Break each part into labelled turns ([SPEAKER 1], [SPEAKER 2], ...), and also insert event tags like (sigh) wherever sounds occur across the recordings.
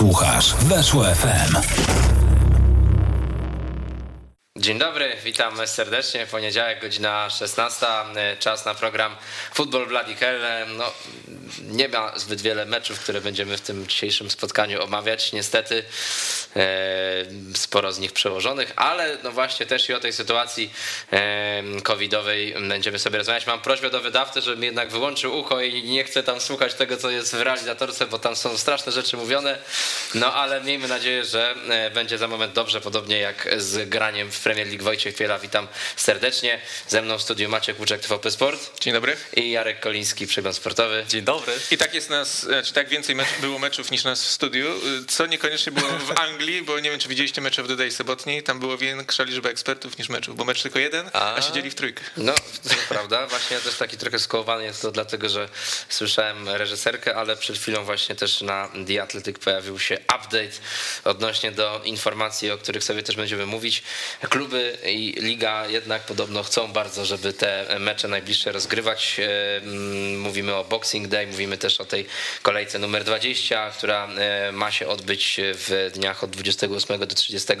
[SPEAKER 1] Słuchasz Weszło FM.
[SPEAKER 2] Dzień dobry, witam serdecznie. Poniedziałek, godzina 16, czas na program Football Bloody Hell. No, nie ma zbyt wiele meczów, które będziemy w tym dzisiejszym spotkaniu omawiać. Niestety e, sporo z nich przełożonych, ale no właśnie też i o tej sytuacji e, covidowej będziemy sobie rozmawiać. Mam prośbę do wydawcy, żeby mi jednak wyłączył ucho i nie chcę tam słuchać tego, co jest w realizatorce, bo tam są straszne rzeczy mówione. No ale miejmy nadzieję, że e, będzie za moment dobrze, podobnie jak z graniem w Premier League Wojciech Chwiela. Witam serdecznie. Ze mną w studiu Maciek Łuczek, TVP Sport.
[SPEAKER 3] Dzień dobry.
[SPEAKER 2] I Jarek Koliński, Przegląd Sportowy.
[SPEAKER 4] Dzień dobry.
[SPEAKER 3] I tak jest nas, znaczy tak więcej mecz, było meczów niż nas w studiu, co niekoniecznie było w Anglii, bo nie wiem, czy widzieliście mecze w The Day sobotniej, tam było większa liczba ekspertów niż meczów, bo mecz tylko jeden, a, a siedzieli w trójkę.
[SPEAKER 2] No, to prawda. Właśnie ja też taki trochę skołowany jest to dlatego, że słyszałem reżyserkę, ale przed chwilą właśnie też na The Athletic pojawił się update odnośnie do informacji, o których sobie też będziemy mówić. Kluby i liga jednak podobno chcą bardzo, żeby te mecze najbliższe rozgrywać. E, mówimy o Boxing Day, mówimy też o tej kolejce numer 20, która e, ma się odbyć w dniach od 28 do 30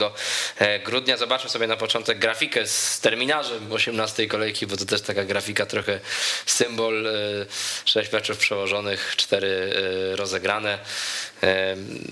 [SPEAKER 2] e, grudnia. Zobaczmy sobie na początek grafikę z terminarzem 18 kolejki, bo to też taka grafika trochę symbol. 6 meczów przełożonych, 4 rozegrane.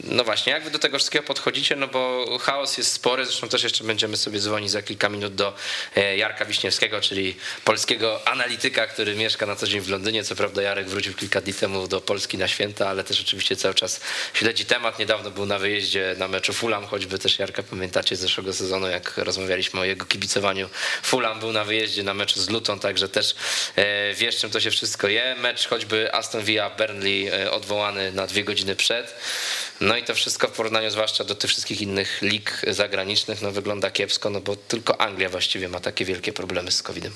[SPEAKER 2] No właśnie, jak wy do tego wszystkiego podchodzicie? No bo chaos jest spory, zresztą też jeszcze będziemy sobie dzwonić za kilka minut do e, Jarka Wiśniewskiego, czyli polskiego analityka, który mieszka na co dzień w Londynie. Co prawda Jarek wrócił kilka dni temu do Polski na święta, ale też oczywiście cały czas śledzi temat. Niedawno był na wyjeździe na meczu Fulham, choćby też Jarka pamiętacie z zeszłego sezonu, jak rozmawialiśmy o jego kibicowaniu. Fulham był na wyjeździe na meczu z Luton, także też e, wiesz czym to się wszystko je. Mecz choćby Aston Villa Burnley e, odwołany na dwie godziny przed. No i to wszystko w porównaniu zwłaszcza do tych wszystkich innych lig zagranicznych no wygląda kiepsko, no bo tylko Anglia właściwie ma takie wielkie problemy z COVID-em.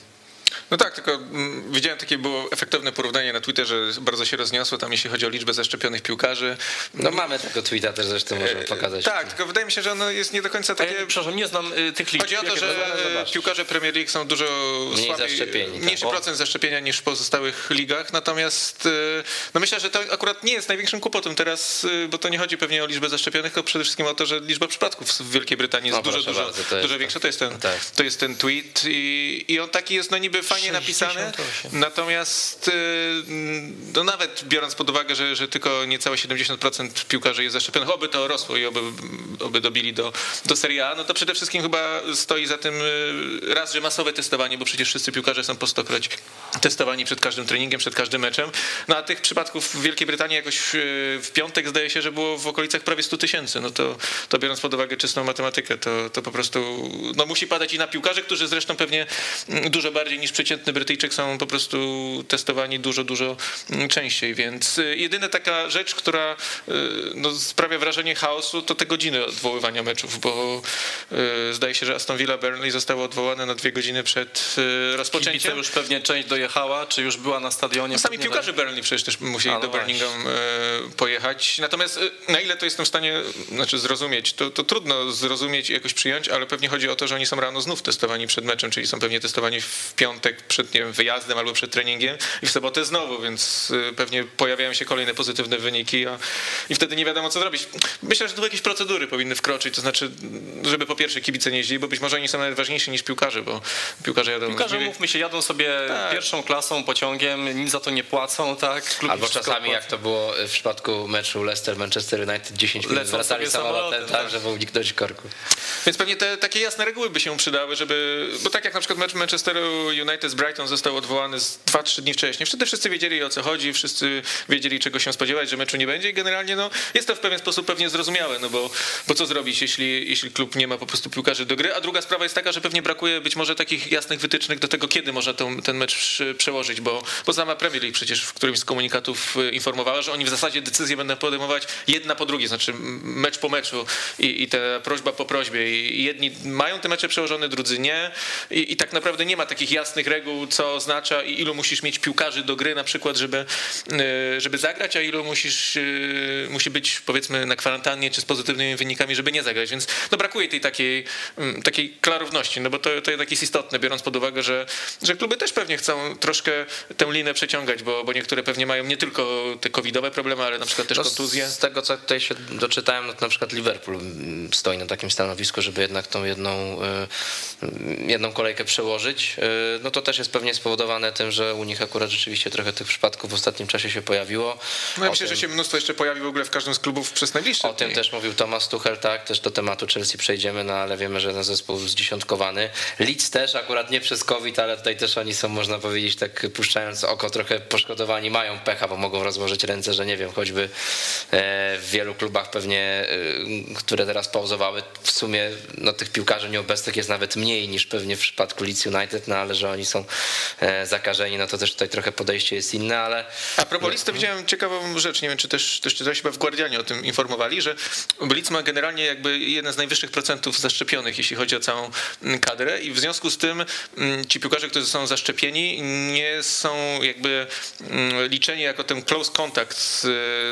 [SPEAKER 3] No tak, tylko mm, widziałem takie było efektywne porównanie na Twitterze, bardzo się rozniosło tam, jeśli chodzi o liczbę zaszczepionych piłkarzy.
[SPEAKER 2] No mamy tego tweeta też zresztą możemy e, pokazać.
[SPEAKER 3] Tak, tylko wydaje mi się, że ono jest nie do końca takie...
[SPEAKER 4] Ja, przepraszam, nie znam y, tych liczb.
[SPEAKER 3] Chodzi o to, że piłkarze Premier League są dużo
[SPEAKER 2] Mniej słabiej, zaszczepieni,
[SPEAKER 3] tak. mniejszy procent zaszczepienia niż w pozostałych ligach, natomiast y, no myślę, że to akurat nie jest największym kłopotem teraz, y, bo to nie chodzi pewnie o liczbę zaszczepionych, tylko przede wszystkim o to, że liczba przypadków w Wielkiej Brytanii jest no, dużo, dużo, bardzo, dużo jest większa. To jest ten, tak. to jest ten tweet i, i on taki jest no niby fajnie napisany, Natomiast y, no nawet biorąc pod uwagę, że, że tylko niecałe 70% piłkarzy jest zaszczepionych, oby to rosło i oby, oby dobili do, do Serie A, no to przede wszystkim chyba stoi za tym y, raz, że masowe testowanie, bo przecież wszyscy piłkarze są po stokroć testowani przed każdym treningiem, przed każdym meczem. No a tych przypadków w Wielkiej Brytanii jakoś y, w piątek zdaje się, że było w okolicach prawie 100 tysięcy. No to, to biorąc pod uwagę czystą matematykę, to, to po prostu no musi padać i na piłkarzy, którzy zresztą pewnie mm, dużo bardziej niż przeciętny Brytyjczyk są po prostu testowani dużo, dużo częściej, więc y, jedyna taka rzecz, która y, no, sprawia wrażenie chaosu, to te godziny odwoływania meczów, bo y, zdaje się, że Aston Villa Burnley zostało odwołane na dwie godziny przed rozpoczęciem.
[SPEAKER 4] Kibice już pewnie część dojechała, czy już była na stadionie?
[SPEAKER 3] No, sami piłkarze Burnley przecież też musieli no do Birmingham pojechać, natomiast na ile to jestem w stanie znaczy zrozumieć, to, to trudno zrozumieć i jakoś przyjąć, ale pewnie chodzi o to, że oni są rano znów testowani przed meczem, czyli są pewnie testowani w piątek przed nie wiem, wyjazdem albo przed treningiem i w sobotę znowu, więc y, pewnie pojawiają się kolejne pozytywne wyniki a, i wtedy nie wiadomo co zrobić. Myślę, że tu jakieś procedury powinny wkroczyć, to znaczy, żeby po pierwsze kibice nie jeździli, bo być może oni są nawet ważniejsi niż piłkarze, bo piłkarze jadą...
[SPEAKER 4] Piłkarze, mówmy się, jadą sobie tak. pierwszą klasą, pociągiem, nic za to nie płacą, tak?
[SPEAKER 2] Klub Albo czasami płaci. jak to było w przypadku meczu Leicester-Manchester United 10 minut wracali samolotem, tak, żeby uniknąć korku.
[SPEAKER 3] Więc pewnie te takie jasne reguły by się przydały, żeby, bo tak jak na przykład mecz Manchesteru United z Brighton został odwołany z 2-3 dni wcześniej. Wtedy wszyscy wiedzieli o co chodzi, wszyscy wiedzieli czego się spodziewać, że meczu nie będzie. I generalnie no, jest to w pewien sposób pewnie zrozumiałe, no bo, bo co zrobić, jeśli, jeśli klub nie ma po prostu piłkarzy do gry, a druga sprawa jest taka, że pewnie brakuje być może takich jasnych wytycznych do tego, kiedy można ten, ten mecz przełożyć, bo, bo sama Premier League przecież w którymś z komunikatów y, informowała, że oni w zasadzie decyzje będą podejmować jedna po drugiej, znaczy mecz po meczu i, i ta prośba po prośbie. Jedni mają te mecze przełożone, drudzy nie. I, i tak naprawdę nie ma takich jasnych reguł, co oznacza i ilu musisz mieć piłkarzy do gry na przykład, żeby, żeby zagrać, a ilu musisz, musi być powiedzmy na kwarantannie czy z pozytywnymi wynikami, żeby nie zagrać, więc no brakuje tej takiej, takiej klarowności, no bo to, to jednak jest istotne, biorąc pod uwagę, że, że kluby też pewnie chcą troszkę tę linę przeciągać, bo, bo niektóre pewnie mają nie tylko te covidowe problemy, ale na przykład też no, kontuzje.
[SPEAKER 2] Z tego, co tutaj się doczytałem, no na przykład Liverpool stoi na takim stanowisku, żeby jednak tą jedną, y, jedną kolejkę przełożyć. No to też jest pewnie spowodowane tym, że u nich akurat rzeczywiście trochę tych przypadków w ostatnim czasie się pojawiło.
[SPEAKER 3] No ja myślę, tym, że się mnóstwo jeszcze pojawi w ogóle w każdym z klubów przez najbliższe
[SPEAKER 2] O dni. tym też mówił Tomasz Tuchel, tak, też do tematu Chelsea przejdziemy, no ale wiemy, że ten zespół zdziesiątkowany. Leeds też akurat nie przez COVID, ale tutaj też oni są, można powiedzieć, tak puszczając oko, trochę poszkodowani, mają pecha, bo mogą rozłożyć ręce, że nie wiem, choćby e, w wielu klubach pewnie, e, które teraz pauzowały, w sumie no, tych piłkarzy nieobecnych jest nawet mniej niż pewnie w przypadku Leeds United, no ale że oni są e, zakażeni, no to też tutaj trochę podejście jest inne, ale...
[SPEAKER 3] A propos Leeds, to widziałem ciekawą rzecz, nie wiem, czy też, też czytałeś chyba w Guardianie o tym informowali, że Leeds ma generalnie jakby jeden z najwyższych procentów zaszczepionych, jeśli chodzi o całą kadrę i w związku z tym ci piłkarze, którzy są zaszczepieni, nie są jakby mm, liczeni jako ten close contact z,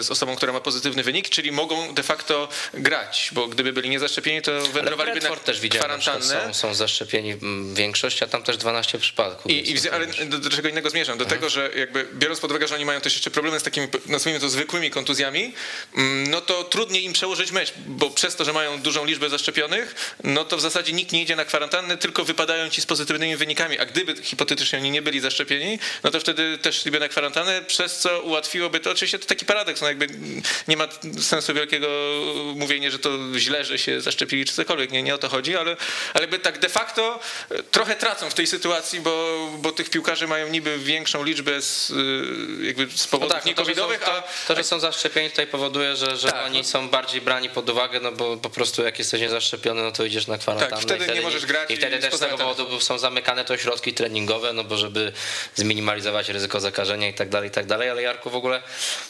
[SPEAKER 3] z, osobą, która ma pozytywny wynik, czyli mogą de facto grać, bo gdyby byli niezaszczepieni, to wędrowaliby na
[SPEAKER 2] też kwarantannę. Są, są zaszczepieni większość, a tam też 12 przypadków.
[SPEAKER 3] I, i ale do, do, czego innego zmierzam? Do mhm. tego, że jakby biorąc pod uwagę, że oni mają też jeszcze problemy z takimi, nazwijmy to zwykłymi kontuzjami, mm, no to trudniej im przełożyć mecz, bo przez to, że mają dużą liczbę zaszczepionych, no to w zasadzie nikt nie idzie na kwarantannę, tylko wypadają ci z pozytywnymi wynikami, a gdyby hipotetycznie oni nie byli zaszczepieni, no to wtedy też szliby na kwarantannę, przez co ułatwiłoby to, oczywiście to taki paradoks, no jakby nie ma sensu wielkiego mówienia, że to źle, że się zaszczepili czy cokolwiek, nie, nie o to chodzi, ale, ale jakby tak de facto e, trochę tracą w tej sytuacji, bo, bo tych piłkarzy mają niby większą liczbę z, e, jakby z powodów no tak, no
[SPEAKER 2] to, to, że są zaszczepieni tutaj powoduje, że, że tak, oni no. są bardziej brani pod uwagę, no bo po prostu jak jesteś niezaszczepiony, no to idziesz na kwarantannę.
[SPEAKER 3] Tak, wtedy,
[SPEAKER 2] wtedy
[SPEAKER 3] nie możesz grać.
[SPEAKER 2] I wtedy też z tego powodu są zamykane te ośrodki treningowe, no bo żeby zminimalizować ryzyko zakażenia i tak dalej, i tak dalej, ale Jarku w ogóle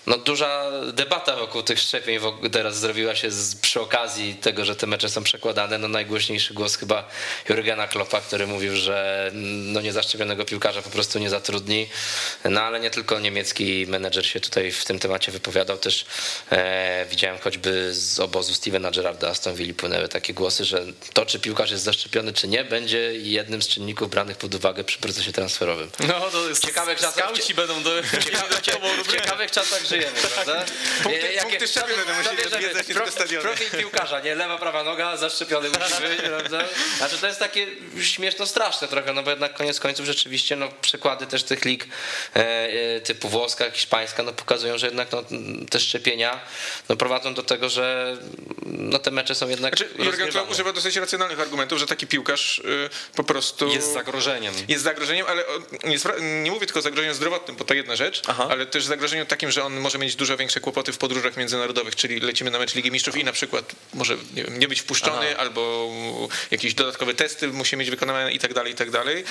[SPEAKER 2] no duża debata wokół tych szczepień teraz zrobiła się z, przy okazji tego, że te mecze są przekładane, no najgłośniejszy głos chyba Jurgena Kloppa, który mówił, że no niezaszczepionego piłkarza po prostu nie zatrudni, no ale nie tylko niemiecki menedżer się tutaj w tym temacie wypowiadał, też e, widziałem choćby z obozu Stevena Gerrarda Aston Villa płynęły takie głosy, że to czy piłkarz jest zaszczepiony czy nie, będzie jednym z czynników branych pod uwagę przy procesie transferowym.
[SPEAKER 4] No to jest ciekawych czasach. Skauci będą do,
[SPEAKER 2] w ciekawych czasach żyjemy, prawda?
[SPEAKER 3] Punkty, Jakie, punkty szczepień będą musieli
[SPEAKER 2] pro, Profil piłkarza, nie? Lewa, prawa noga, zaszczepiony musi być, prawda? (laughs) Znaczy to jest takie śmieszno straszne trochę, no bo jednak koniec końców rzeczywiście no, przykłady też tych lig e, e, typu włoska, hiszpańska, no pokazują, że jednak no, te szczepienia no, prowadzą do tego, że no, te mecze są jednak znaczy, Jurgen Klopp
[SPEAKER 3] używa dosyć racjonalnych argumentów, że taki piłkarz y, po prostu...
[SPEAKER 4] Jest zagrożeniem.
[SPEAKER 3] Jest zagrożeniem, ale nie, nie mówię tylko o zagrożeniu zdrowotnym, bo to jedna rzecz, Aha. ale też zagrożeniu takim, że on może mieć dużo większe kłopoty w podróżach międzynarodowych, czyli lecimy na mecz Ligi Mistrzów i na przykład może nie, wiem, nie być wpuszczony Aha. albo jakieś dodatkowe testy musi mieć wykonane i tak dalej, i tak dalej.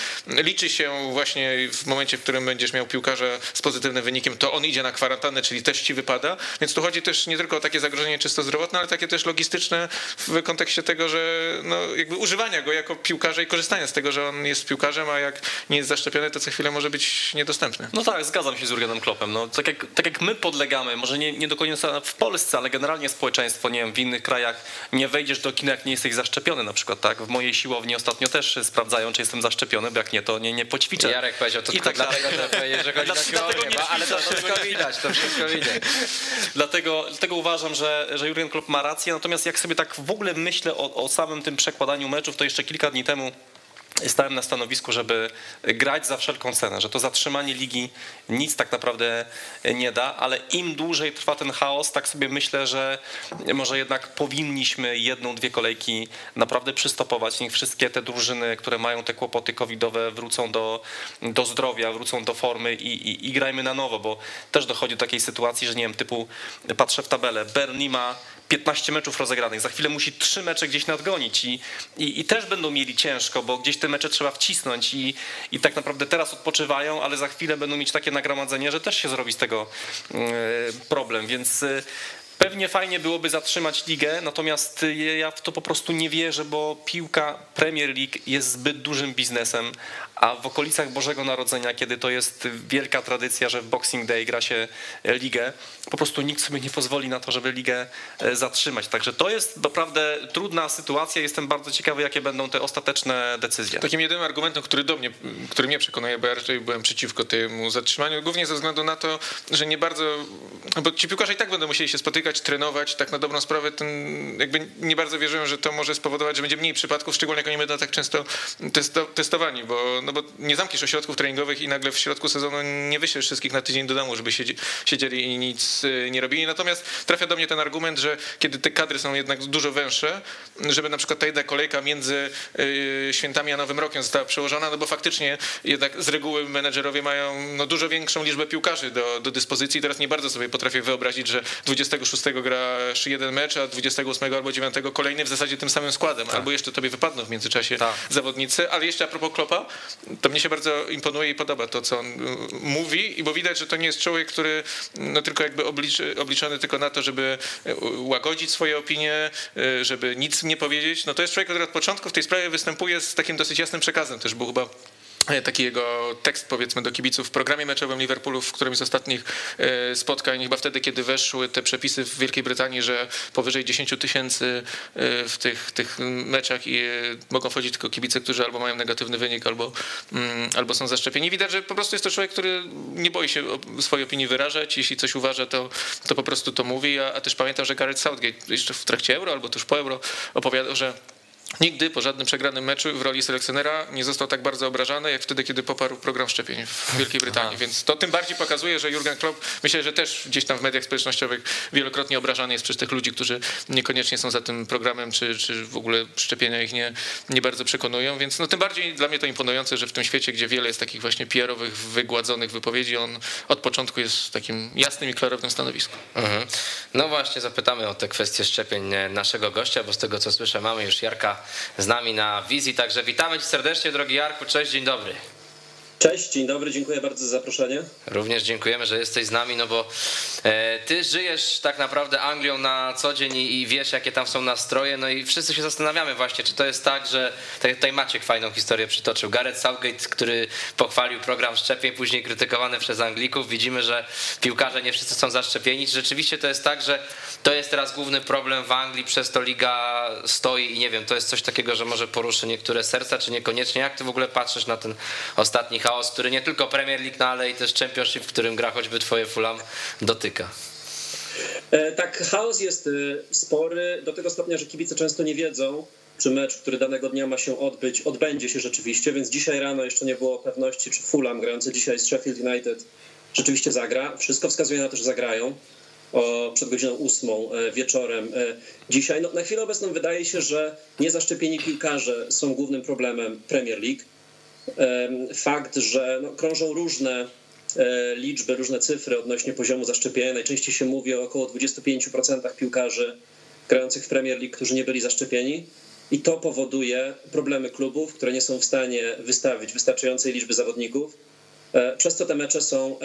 [SPEAKER 3] Liczy się właśnie w momencie, w którym będziesz miał piłkarza z pozytywnym wynikiem, to on idzie na kwarantannę, czyli też ci wypada, więc tu chodzi też nie tylko o takie zagrożenie czysto zdrowotne, ale takie też logistyczne w kontekście tego, że no jakby używania go jako piłkarza i korzystania z tego, że on jest piłkarzem, a jak nie jest zaszczepiony, to co chwilę może być niedostępny.
[SPEAKER 4] No tak, zgadzam się z Jurgenem Kloppem. No, tak, jak, tak jak my podlegamy, może nie, nie do końca w Polsce, ale generalnie społeczeństwo, nie wiem, w innych krajach nie wejdziesz do kina, jak nie jesteś zaszczepiony na przykład, tak? W mojej siłowni ostatnio też sprawdzają, czy jestem zaszczepiony, bo jak nie, to nie, nie poćwiczę.
[SPEAKER 2] Jarek powiedział to I tak dlatego, że (laughs) chodzi na ale to wszystko widać, to wszystko widać. (laughs)
[SPEAKER 4] dlatego, dlatego uważam, że, że Jurgen Klopp ma rację, natomiast jak sobie tak w ogóle myślę o, o samym tym przekładaniu meczów, to jeszcze kilka dni temu stałem na stanowisku, żeby grać za wszelką cenę, że to zatrzymanie ligi nic tak naprawdę nie da, ale im dłużej trwa ten chaos, tak sobie myślę, że może jednak powinniśmy jedną, dwie kolejki naprawdę przystopować. Niech wszystkie te drużyny, które mają te kłopoty covidowe wrócą do, do zdrowia, wrócą do formy i, i, i grajmy na nowo, bo też dochodzi do takiej sytuacji, że nie wiem, typu patrzę w tabelę, Berni ma 15 meczów rozegranych, za chwilę musi trzy mecze gdzieś nadgonić i, i, i, też będą mieli ciężko, bo gdzieś te mecze trzeba wcisnąć i, i tak naprawdę teraz odpoczywają, ale za chwilę będą mieć takie nagromadzenie, że też się zrobi z tego e, problem, więc e, Pewnie fajnie byłoby zatrzymać ligę, natomiast ja w to po prostu nie wierzę, bo piłka Premier League jest zbyt dużym biznesem, a w okolicach Bożego Narodzenia, kiedy to jest wielka tradycja, że w Boxing Day gra się ligę, po prostu nikt sobie nie pozwoli na to, żeby ligę e, zatrzymać. Także to jest naprawdę trudna sytuacja. Jestem bardzo ciekawy, jakie będą te ostateczne decyzje.
[SPEAKER 3] Takim jedynym argumentem, który do mnie, który mnie przekonuje, bo ja raczej byłem przeciwko temu zatrzymaniu, głównie ze względu na to, że nie bardzo, bo ci piłkarze i tak będą musieli się spotykać, trenować, tak na dobrą sprawę, jakby nie bardzo wierzę, że to może spowodować, że będzie mniej przypadków, szczególnie jak oni będą tak często testo, testowani, bo, no bo nie zamkniesz ośrodków treningowych i nagle w środku sezonu nie wyślesz wszystkich na tydzień do domu, żeby siedzieli i nic y, nie robili. Natomiast trafia do mnie ten argument, że kiedy te kadry są jednak dużo węższe, żeby na przykład ta jedna kolejka między y, świętami a Nowym Rokiem została przełożona, no bo faktycznie jednak z reguły menedżerowie mają no, dużo większą liczbę piłkarzy do, do dyspozycji. Teraz nie bardzo sobie potrafię wyobrazić, że 26 grasz jeden mecz, a 28 albo 9 kolejny w zasadzie tym samym składem, tak. albo jeszcze tobie wypadną w międzyczasie tak. zawodnicy. Ale jeszcze a propos Klopa, to mnie się bardzo imponuje i podoba to, co on y, mówi, bo widać, że to nie jest człowiek, który no, tylko jakby obliczy, obliczony tylko na to, żeby y, łagodzić swoje opinie, y, żeby nic nie powiedzieć. No to jest człowiek, który od początku w tej sprawie występuje z takim dosyć jasnym przekazem. Też był chyba taki jego tekst powiedzmy do kibiców w programie meczowym Liverpoolu w którymś z ostatnich e, spotkań, chyba wtedy, kiedy weszły te przepisy w Wielkiej Brytanii, że powyżej 10 tysięcy e, w tych, tych meczach i mogą wchodzić tylko kibice, którzy albo mają negatywny wynik, albo, mm, albo są zaszczepieni. Widać, że po prostu jest to człowiek, który nie boi się swojej opinii wyrażać. Jeśli coś uważa, to, to po prostu to mówi. A, a też pamiętam, że Gareth Southgate jeszcze w trakcie Euro albo tuż po Euro opowiadał, że Nigdy po żadnym przegranym meczu w roli selekcjonera nie został tak bardzo obrażany, jak wtedy, kiedy poparł program szczepień w Wielkiej Brytanii. Więc to tym bardziej pokazuje, że Jurgen Klopp, myślę, że też gdzieś tam w mediach społecznościowych wielokrotnie obrażany jest przez tych ludzi, którzy niekoniecznie są za tym programem, czy, czy w ogóle szczepienia ich nie, nie bardzo przekonują. Więc no, tym bardziej dla mnie to imponujące, że w tym świecie, gdzie wiele jest takich właśnie PR-owych, wygładzonych wypowiedzi, on od początku jest w takim jasnym i klarownym stanowisku.
[SPEAKER 2] Mhm. No właśnie, zapytamy o te kwestie szczepień naszego gościa, bo z tego co słyszę, mamy już Jarka z nami na wizji. Także witamy Cię serdecznie, drogi Jarku. Cześć, dzień dobry.
[SPEAKER 5] Cześć, dzień dobry, dziękuję bardzo za zaproszenie.
[SPEAKER 2] Również dziękujemy, że jesteś z nami, no bo e, ty żyjesz tak naprawdę Anglią na co dzień i, wiesz, jakie tam są nastroje, no i wszyscy się zastanawiamy właśnie, czy to jest tak, że tutaj Maciek fajną historię przytoczył. Gareth Southgate, który pochwalił program szczepień, później krytykowany przez Anglików. Widzimy, że piłkarze nie wszyscy są zaszczepieni. Rzeczywiście to jest tak, że to jest teraz główny problem w Anglii, przez to liga stoi i nie wiem, to jest coś takiego, że może poruszy niektóre serca, czy niekoniecznie. Jak ty w ogóle patrzysz na ten ostatni chaos, który nie tylko Premier League, no ale i też Championship, w którym gra choćby twoje Fulham, dotyka?
[SPEAKER 5] E, tak, chaos jest e, spory, do tego stopnia, że kibice często nie wiedzą, czy mecz, który danego dnia ma się odbyć, odbędzie się rzeczywiście, więc dzisiaj rano jeszcze nie było pewności, czy Fulham grający dzisiaj z Sheffield United rzeczywiście zagra. Wszystko wskazuje na to, że zagrają o, przed godziną ósmą e, wieczorem dzisiaj. No, na chwilę obecną wydaje się, że niezaszczepieni piłkarze są głównym problemem Premier League fakt, że no, krążą różne e, liczby, różne cyfry odnośnie poziomu zaszczepienia. Najczęściej się mówi o około 25% piłkarzy grających w Premier League, którzy nie byli zaszczepieni. I to powoduje problemy klubów, które nie są w stanie wystawić wystarczającej liczby zawodników, e, przez co te mecze są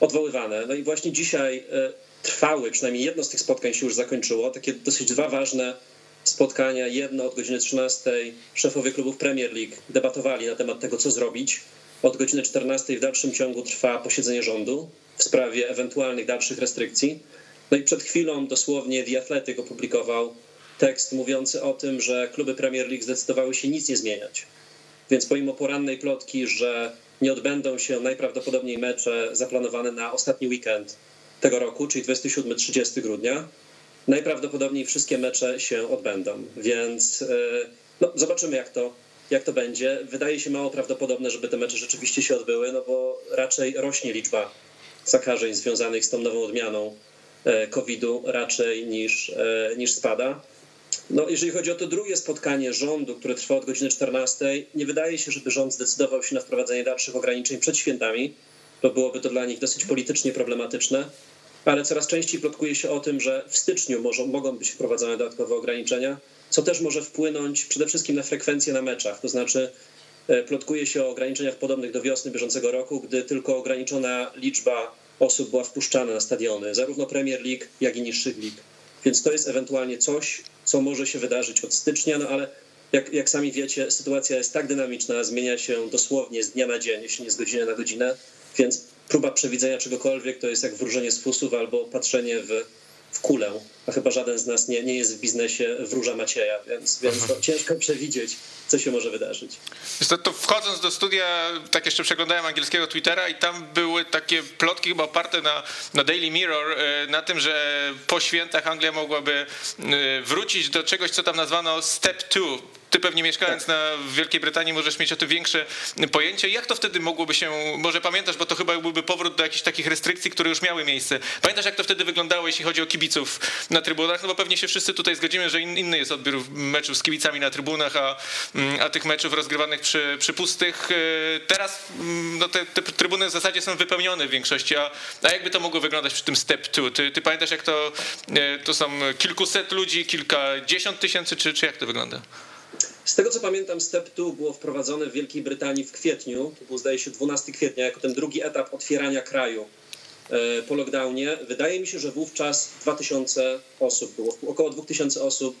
[SPEAKER 5] odwoływane. No i właśnie dzisiaj e, trwały, przynajmniej jedno z tych spotkań się już zakończyło, takie dosyć dwa ważne spotkania. Jedno od godziny 13 szefowie klubów Premier League debatowali na temat tego, co zrobić. Od godziny 14 w dalszym ciągu trwa posiedzenie rządu w sprawie ewentualnych dalszych restrykcji. No i przed chwilą dosłownie The Athletic opublikował tekst mówiący o tym, że kluby Premier League zdecydowały się nic nie zmieniać. Więc pomimo porannej plotki, że nie odbędą się najprawdopodobniej mecze zaplanowane na ostatni weekend tego roku, czyli 27-30 grudnia, najprawdopodobniej wszystkie mecze się odbędą, więc e, no, zobaczymy jak to, jak to będzie. Wydaje się mało prawdopodobne, żeby te mecze rzeczywiście się odbyły, no bo raczej rośnie liczba zakażeń związanych z tą nową odmianą e, COVID-u raczej niż, e, niż spada. No, jeżeli chodzi o to drugie spotkanie rządu, które trwa od godziny 14, nie wydaje się, żeby rząd zdecydował się na wprowadzenie dalszych ograniczeń przed świętami, bo byłoby to dla nich dosyć politycznie problematyczne ale coraz częściej plotkuje się o tym, że w styczniu może, mogą być wprowadzone dodatkowe ograniczenia, co też może wpłynąć przede wszystkim na frekwencję na meczach. To znaczy, e, plotkuje się o ograniczeniach podobnych do wiosny bieżącego roku, gdy tylko ograniczona liczba osób była wpuszczana na stadiony, zarówno Premier League, jak i niższych lig. Więc to jest ewentualnie coś, co może się wydarzyć od stycznia, no ale jak, jak sami wiecie, sytuacja jest tak dynamiczna, zmienia się dosłownie z dnia na dzień, jeśli nie z godziny na godzinę, więc próba przewidzenia czegokolwiek to jest jak wróżenie z fusów albo patrzenie w, w kulę, a chyba żaden z nas nie, nie jest w biznesie wróża Macieja, więc, więc to ciężko przewidzieć, co się może wydarzyć.
[SPEAKER 3] To, to wchodząc do studia, tak jeszcze przeglądałem angielskiego Twittera i tam były takie plotki chyba oparte na, na Daily Mirror, e, na tym, że po świętach Anglia mogłaby e, wrócić do czegoś, co tam nazwano Step 2 ty pewnie mieszkając na Wielkiej Brytanii możesz mieć o tym większe pojęcie. Jak to wtedy mogłoby się, może pamiętasz, bo to chyba byłby powrót do jakichś takich restrykcji, które już miały miejsce. Pamiętasz, jak to wtedy wyglądało, jeśli chodzi o kibiców na trybunach? No bo pewnie się wszyscy tutaj zgodzimy, że inny jest odbiór meczów z kibicami na trybunach, a, mm, a tych meczów rozgrywanych przy, przy pustych. E, teraz mm, no te, te trybuny w zasadzie są wypełnione w większości, a, a jakby to mogło wyglądać przy tym step two? Ty, ty pamiętasz, jak to, e, to są kilkuset ludzi, kilkadziesiąt tysięcy, czy, czy jak to wygląda?
[SPEAKER 5] Z tego co pamiętam, Step 2 było wprowadzone w Wielkiej Brytanii w kwietniu. To był zdaje się 12 kwietnia, jako ten drugi etap otwierania kraju e, po lockdownie. Wydaje mi się, że wówczas 2000 osób było, około 2000 osób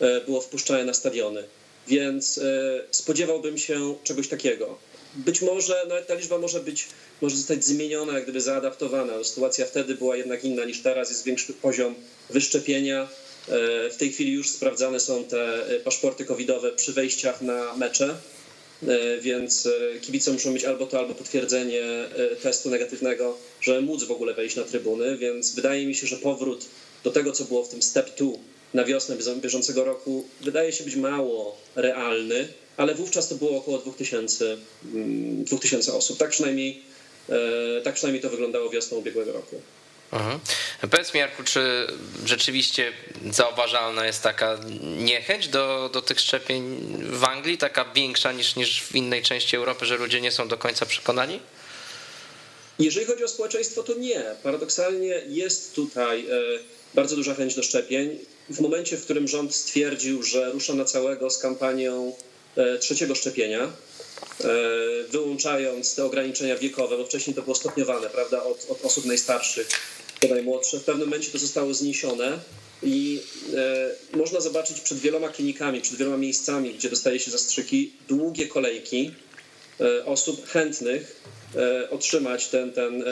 [SPEAKER 5] e, było wpuszczane na stadiony. Więc e, spodziewałbym się czegoś takiego. Być może nawet ta liczba może być, może zostać zmieniona, jak gdyby zaadaptowana. Sytuacja wtedy była jednak inna niż teraz, jest większy poziom wyszczepienia w tej chwili już sprawdzane są te e, paszporty covidowe przy wejściach na mecze, e, więc kibice muszą mieć albo to, albo potwierdzenie testu negatywnego, żeby móc w ogóle wejść na trybuny, więc wydaje mi się, że powrót do tego, co było w tym step 2 na wiosnę bieżącego roku, wydaje się być mało realny, ale wówczas to było około 2000, 2000 mm, osób. Tak przynajmniej, tak przynajmniej to wyglądało wiosną ubiegłego roku.
[SPEAKER 2] Mhm. Powiedz mi, Jarku, czy rzeczywiście zauważalna jest taka niechęć do, do tych szczepień w Anglii, taka większa niż, niż w innej części Europy, że ludzie nie są do końca przekonani?
[SPEAKER 5] Jeżeli chodzi o społeczeństwo, to nie. Paradoksalnie jest tutaj e, bardzo duża chęć do szczepień. W momencie, w którym rząd stwierdził, że rusza na całego z kampanią e, trzeciego szczepienia, wyłączając te ograniczenia wiekowe, bo wcześniej to było stopniowane, prawda, od, od osób najstarszych do najmłodszych. W pewnym momencie to zostało zniesione i e, można zobaczyć przed wieloma klinikami, przed wieloma miejscami, gdzie dostaje się zastrzyki, długie kolejki e, osób chętnych e, otrzymać ten, ten e,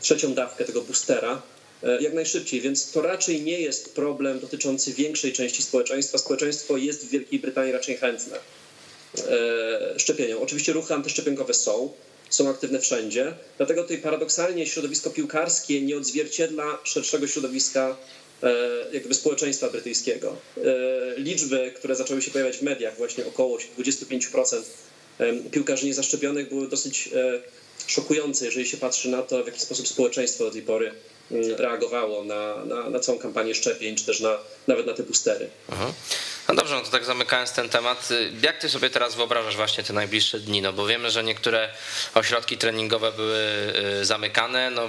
[SPEAKER 5] trzecią dawkę tego boostera e, jak najszybciej, więc to raczej nie jest problem dotyczący większej części społeczeństwa. Społeczeństwo jest w Wielkiej Brytanii raczej chętne. E, szczepieniom. Oczywiście ruchy antyszczepionkowe są, są aktywne wszędzie, dlatego tutaj paradoksalnie środowisko piłkarskie nie odzwierciedla szerszego środowiska e, jakby społeczeństwa brytyjskiego. E, liczby, które zaczęły się pojawiać w mediach, właśnie około 25% piłkarzy niezaszczepionych były dosyć szokujące, jeżeli się patrzy na to, w jaki sposób społeczeństwo do tej pory reagowało na, na, na całą kampanię szczepień, czy też na, nawet na te boostery.
[SPEAKER 2] No dobrze, no to tak zamykając ten temat, y, jak ty sobie teraz wyobrażasz właśnie te najbliższe dni? No bo wiemy, że niektóre ośrodki treningowe były y, zamykane, no,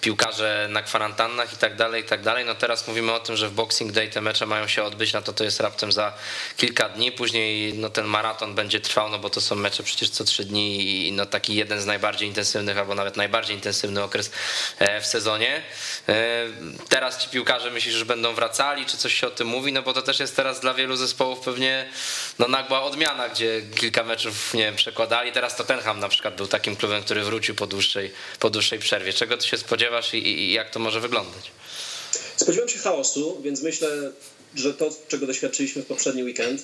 [SPEAKER 2] piłkarze na kwarantannach i tak dalej, i tak dalej. No teraz mówimy o tym, że w Boxing Day te mecze mają się odbyć, no to to jest raptem za kilka dni. Później no, ten maraton będzie trwał, no bo to są mecze przecież co trzy dni i no taki jeden z najbardziej intensywnych, albo nawet najbardziej intensywny okres e, w sezonie. E, teraz ci piłkarze myślisz, że będą wracali, czy coś się o tym mówi? No bo to też jest teraz dla wielu zespołów pewnie no, nagła odmiana, gdzie kilka meczów nie wiem, przekładali. Teraz Tottenham na przykład był takim klubem, który wrócił po dłuższej, po dłuższej przerwie. Czego ty się spodziewasz i, i jak to może wyglądać?
[SPEAKER 5] Spodziewam się chaosu, więc myślę, że to, czego doświadczyliśmy w poprzedni weekend,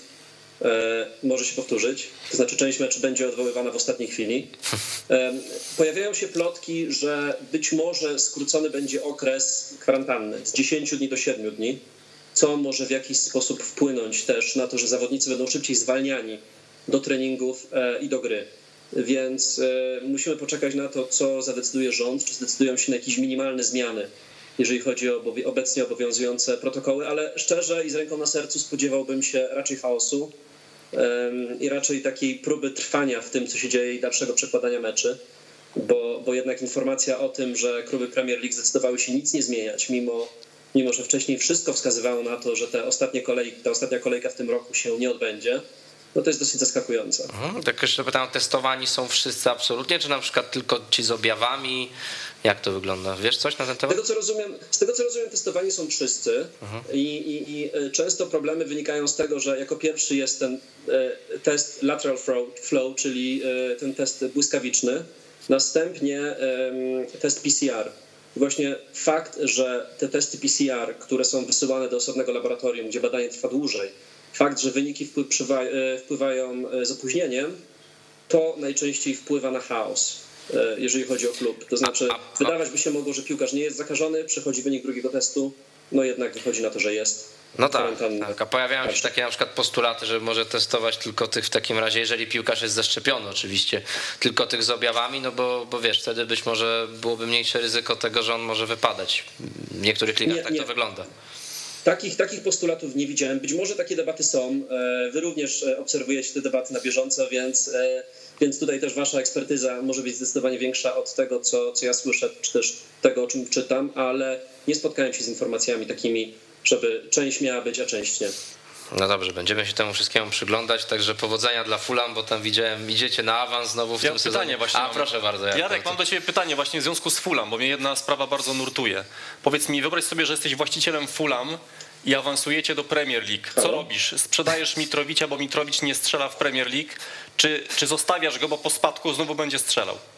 [SPEAKER 5] może się powtórzyć. To znaczy, część meczu będzie odwoływana w ostatniej chwili. (laughs) E, pojawiają się plotki, że być może skrócony będzie okres kwarantanny z 10 dni do 7 dni co może w jakiś sposób wpłynąć też na to, że zawodnicy będą szybciej zwalniani do treningów e, i do gry. Więc e, musimy poczekać na to, co zadecyduje rząd, czy zdecydują się na jakieś minimalne zmiany, jeżeli chodzi o obecnie obowiązujące protokoły, ale szczerze i z ręką na sercu spodziewałbym się raczej chaosu i raczej takiej próby trwania w tym, co się dzieje i dalszego przekładania meczy, bo, bo jednak informacja o tym, że kluby Premier League zdecydowały się nic nie zmieniać, mimo mimo że wcześniej wszystko wskazywało na to, że te ostatnie ta ostatnia kolejka w tym roku się nie odbędzie, no to jest dosyć zaskakujące.
[SPEAKER 2] Mhm, tak jeszcze pytam, testowani są wszyscy absolutnie, czy na przykład tylko ci z objawami, Jak to wygląda? Wiesz coś na ten temat?
[SPEAKER 5] Z tego co rozumiem, z tego, co rozumiem testowani są wszyscy mhm. i, i, i, e, często problemy wynikają z tego, że jako pierwszy jest ten e, test lateral flow, czyli e, ten test błyskawiczny, następnie test PCR. I właśnie fakt, że te testy PCR, które są wysyłane do osobnego laboratorium, gdzie badanie trwa dłużej, fakt, że wyniki wpływają z opóźnieniem, to najczęściej wpływa na chaos jeżeli chodzi o klub. To znaczy, wydawać by się mogło, że piłkarz nie jest zakażony, przechodzi wynik drugiego testu, no jednak wychodzi na to, że jest.
[SPEAKER 2] No tak, tak, a pojawiają się takie na przykład postulaty, że może testować tylko tych w takim razie, jeżeli piłkarz jest zaszczepiony oczywiście, tylko tych z objawami, no bo, bo wiesz, wtedy być może byłoby mniejsze ryzyko tego, że on może wypadać. W niektórych ligach nie, tak nie. to wygląda.
[SPEAKER 5] Takich, takich postulatów nie widziałem. Być może takie debaty są. E, wy również e, obserwujecie te debaty na bieżąco, więc więc tutaj też wasza ekspertyza może być zdecydowanie większa od tego, co, co ja słyszę, czy też tego, o czym czytam, ale nie spotkałem się z informacjami takimi, żeby część miała być, a część nie.
[SPEAKER 2] No dobrze, będziemy się temu wszystkiemu przyglądać, także powodzenia dla Fulham, bo tam widziałem, idziecie na awans znowu w ja tym pytanie sezonie.
[SPEAKER 4] Właśnie
[SPEAKER 2] A, mam. proszę bardzo.
[SPEAKER 4] Jak Jarek, mam do ciebie pytanie właśnie w związku z Fulham, bo mnie jedna sprawa bardzo nurtuje. Powiedz mi, wyobraź sobie, że jesteś właścicielem Fulham i awansujecie do Premier League. Co robisz? Sprzedajesz Mitrowicia, bo Mitrowicz nie strzela w Premier League, czy, czy zostawiasz go, bo po spadku znowu będzie strzelał? (laughs)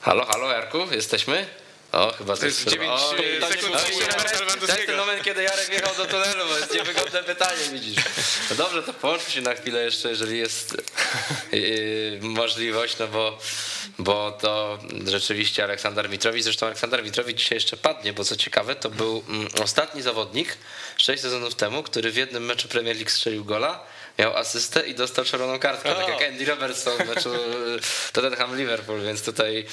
[SPEAKER 2] halo, halo, Jarku, jesteśmy? O, chyba
[SPEAKER 3] to jest 9 o, sekund.
[SPEAKER 2] To jest ten moment, kiedy Jarek wjechał do tunelu, bo jest niewygodne pytanie, widzisz. No dobrze, to połączmy się na chwilę jeszcze, jeżeli jest yy, możliwość, no bo, bo to rzeczywiście Aleksander Mitrowicz, zresztą Aleksander Mitrowicz dzisiaj jeszcze padnie, bo co ciekawe, to był mm, ostatni zawodnik 6 sezonów temu, który w jednym meczu Premier League strzelił gola, miał asystę i dostał czerwoną kartkę, tak jak Andy Robertson w meczu (laughs) Tottenham Liverpool, więc tutaj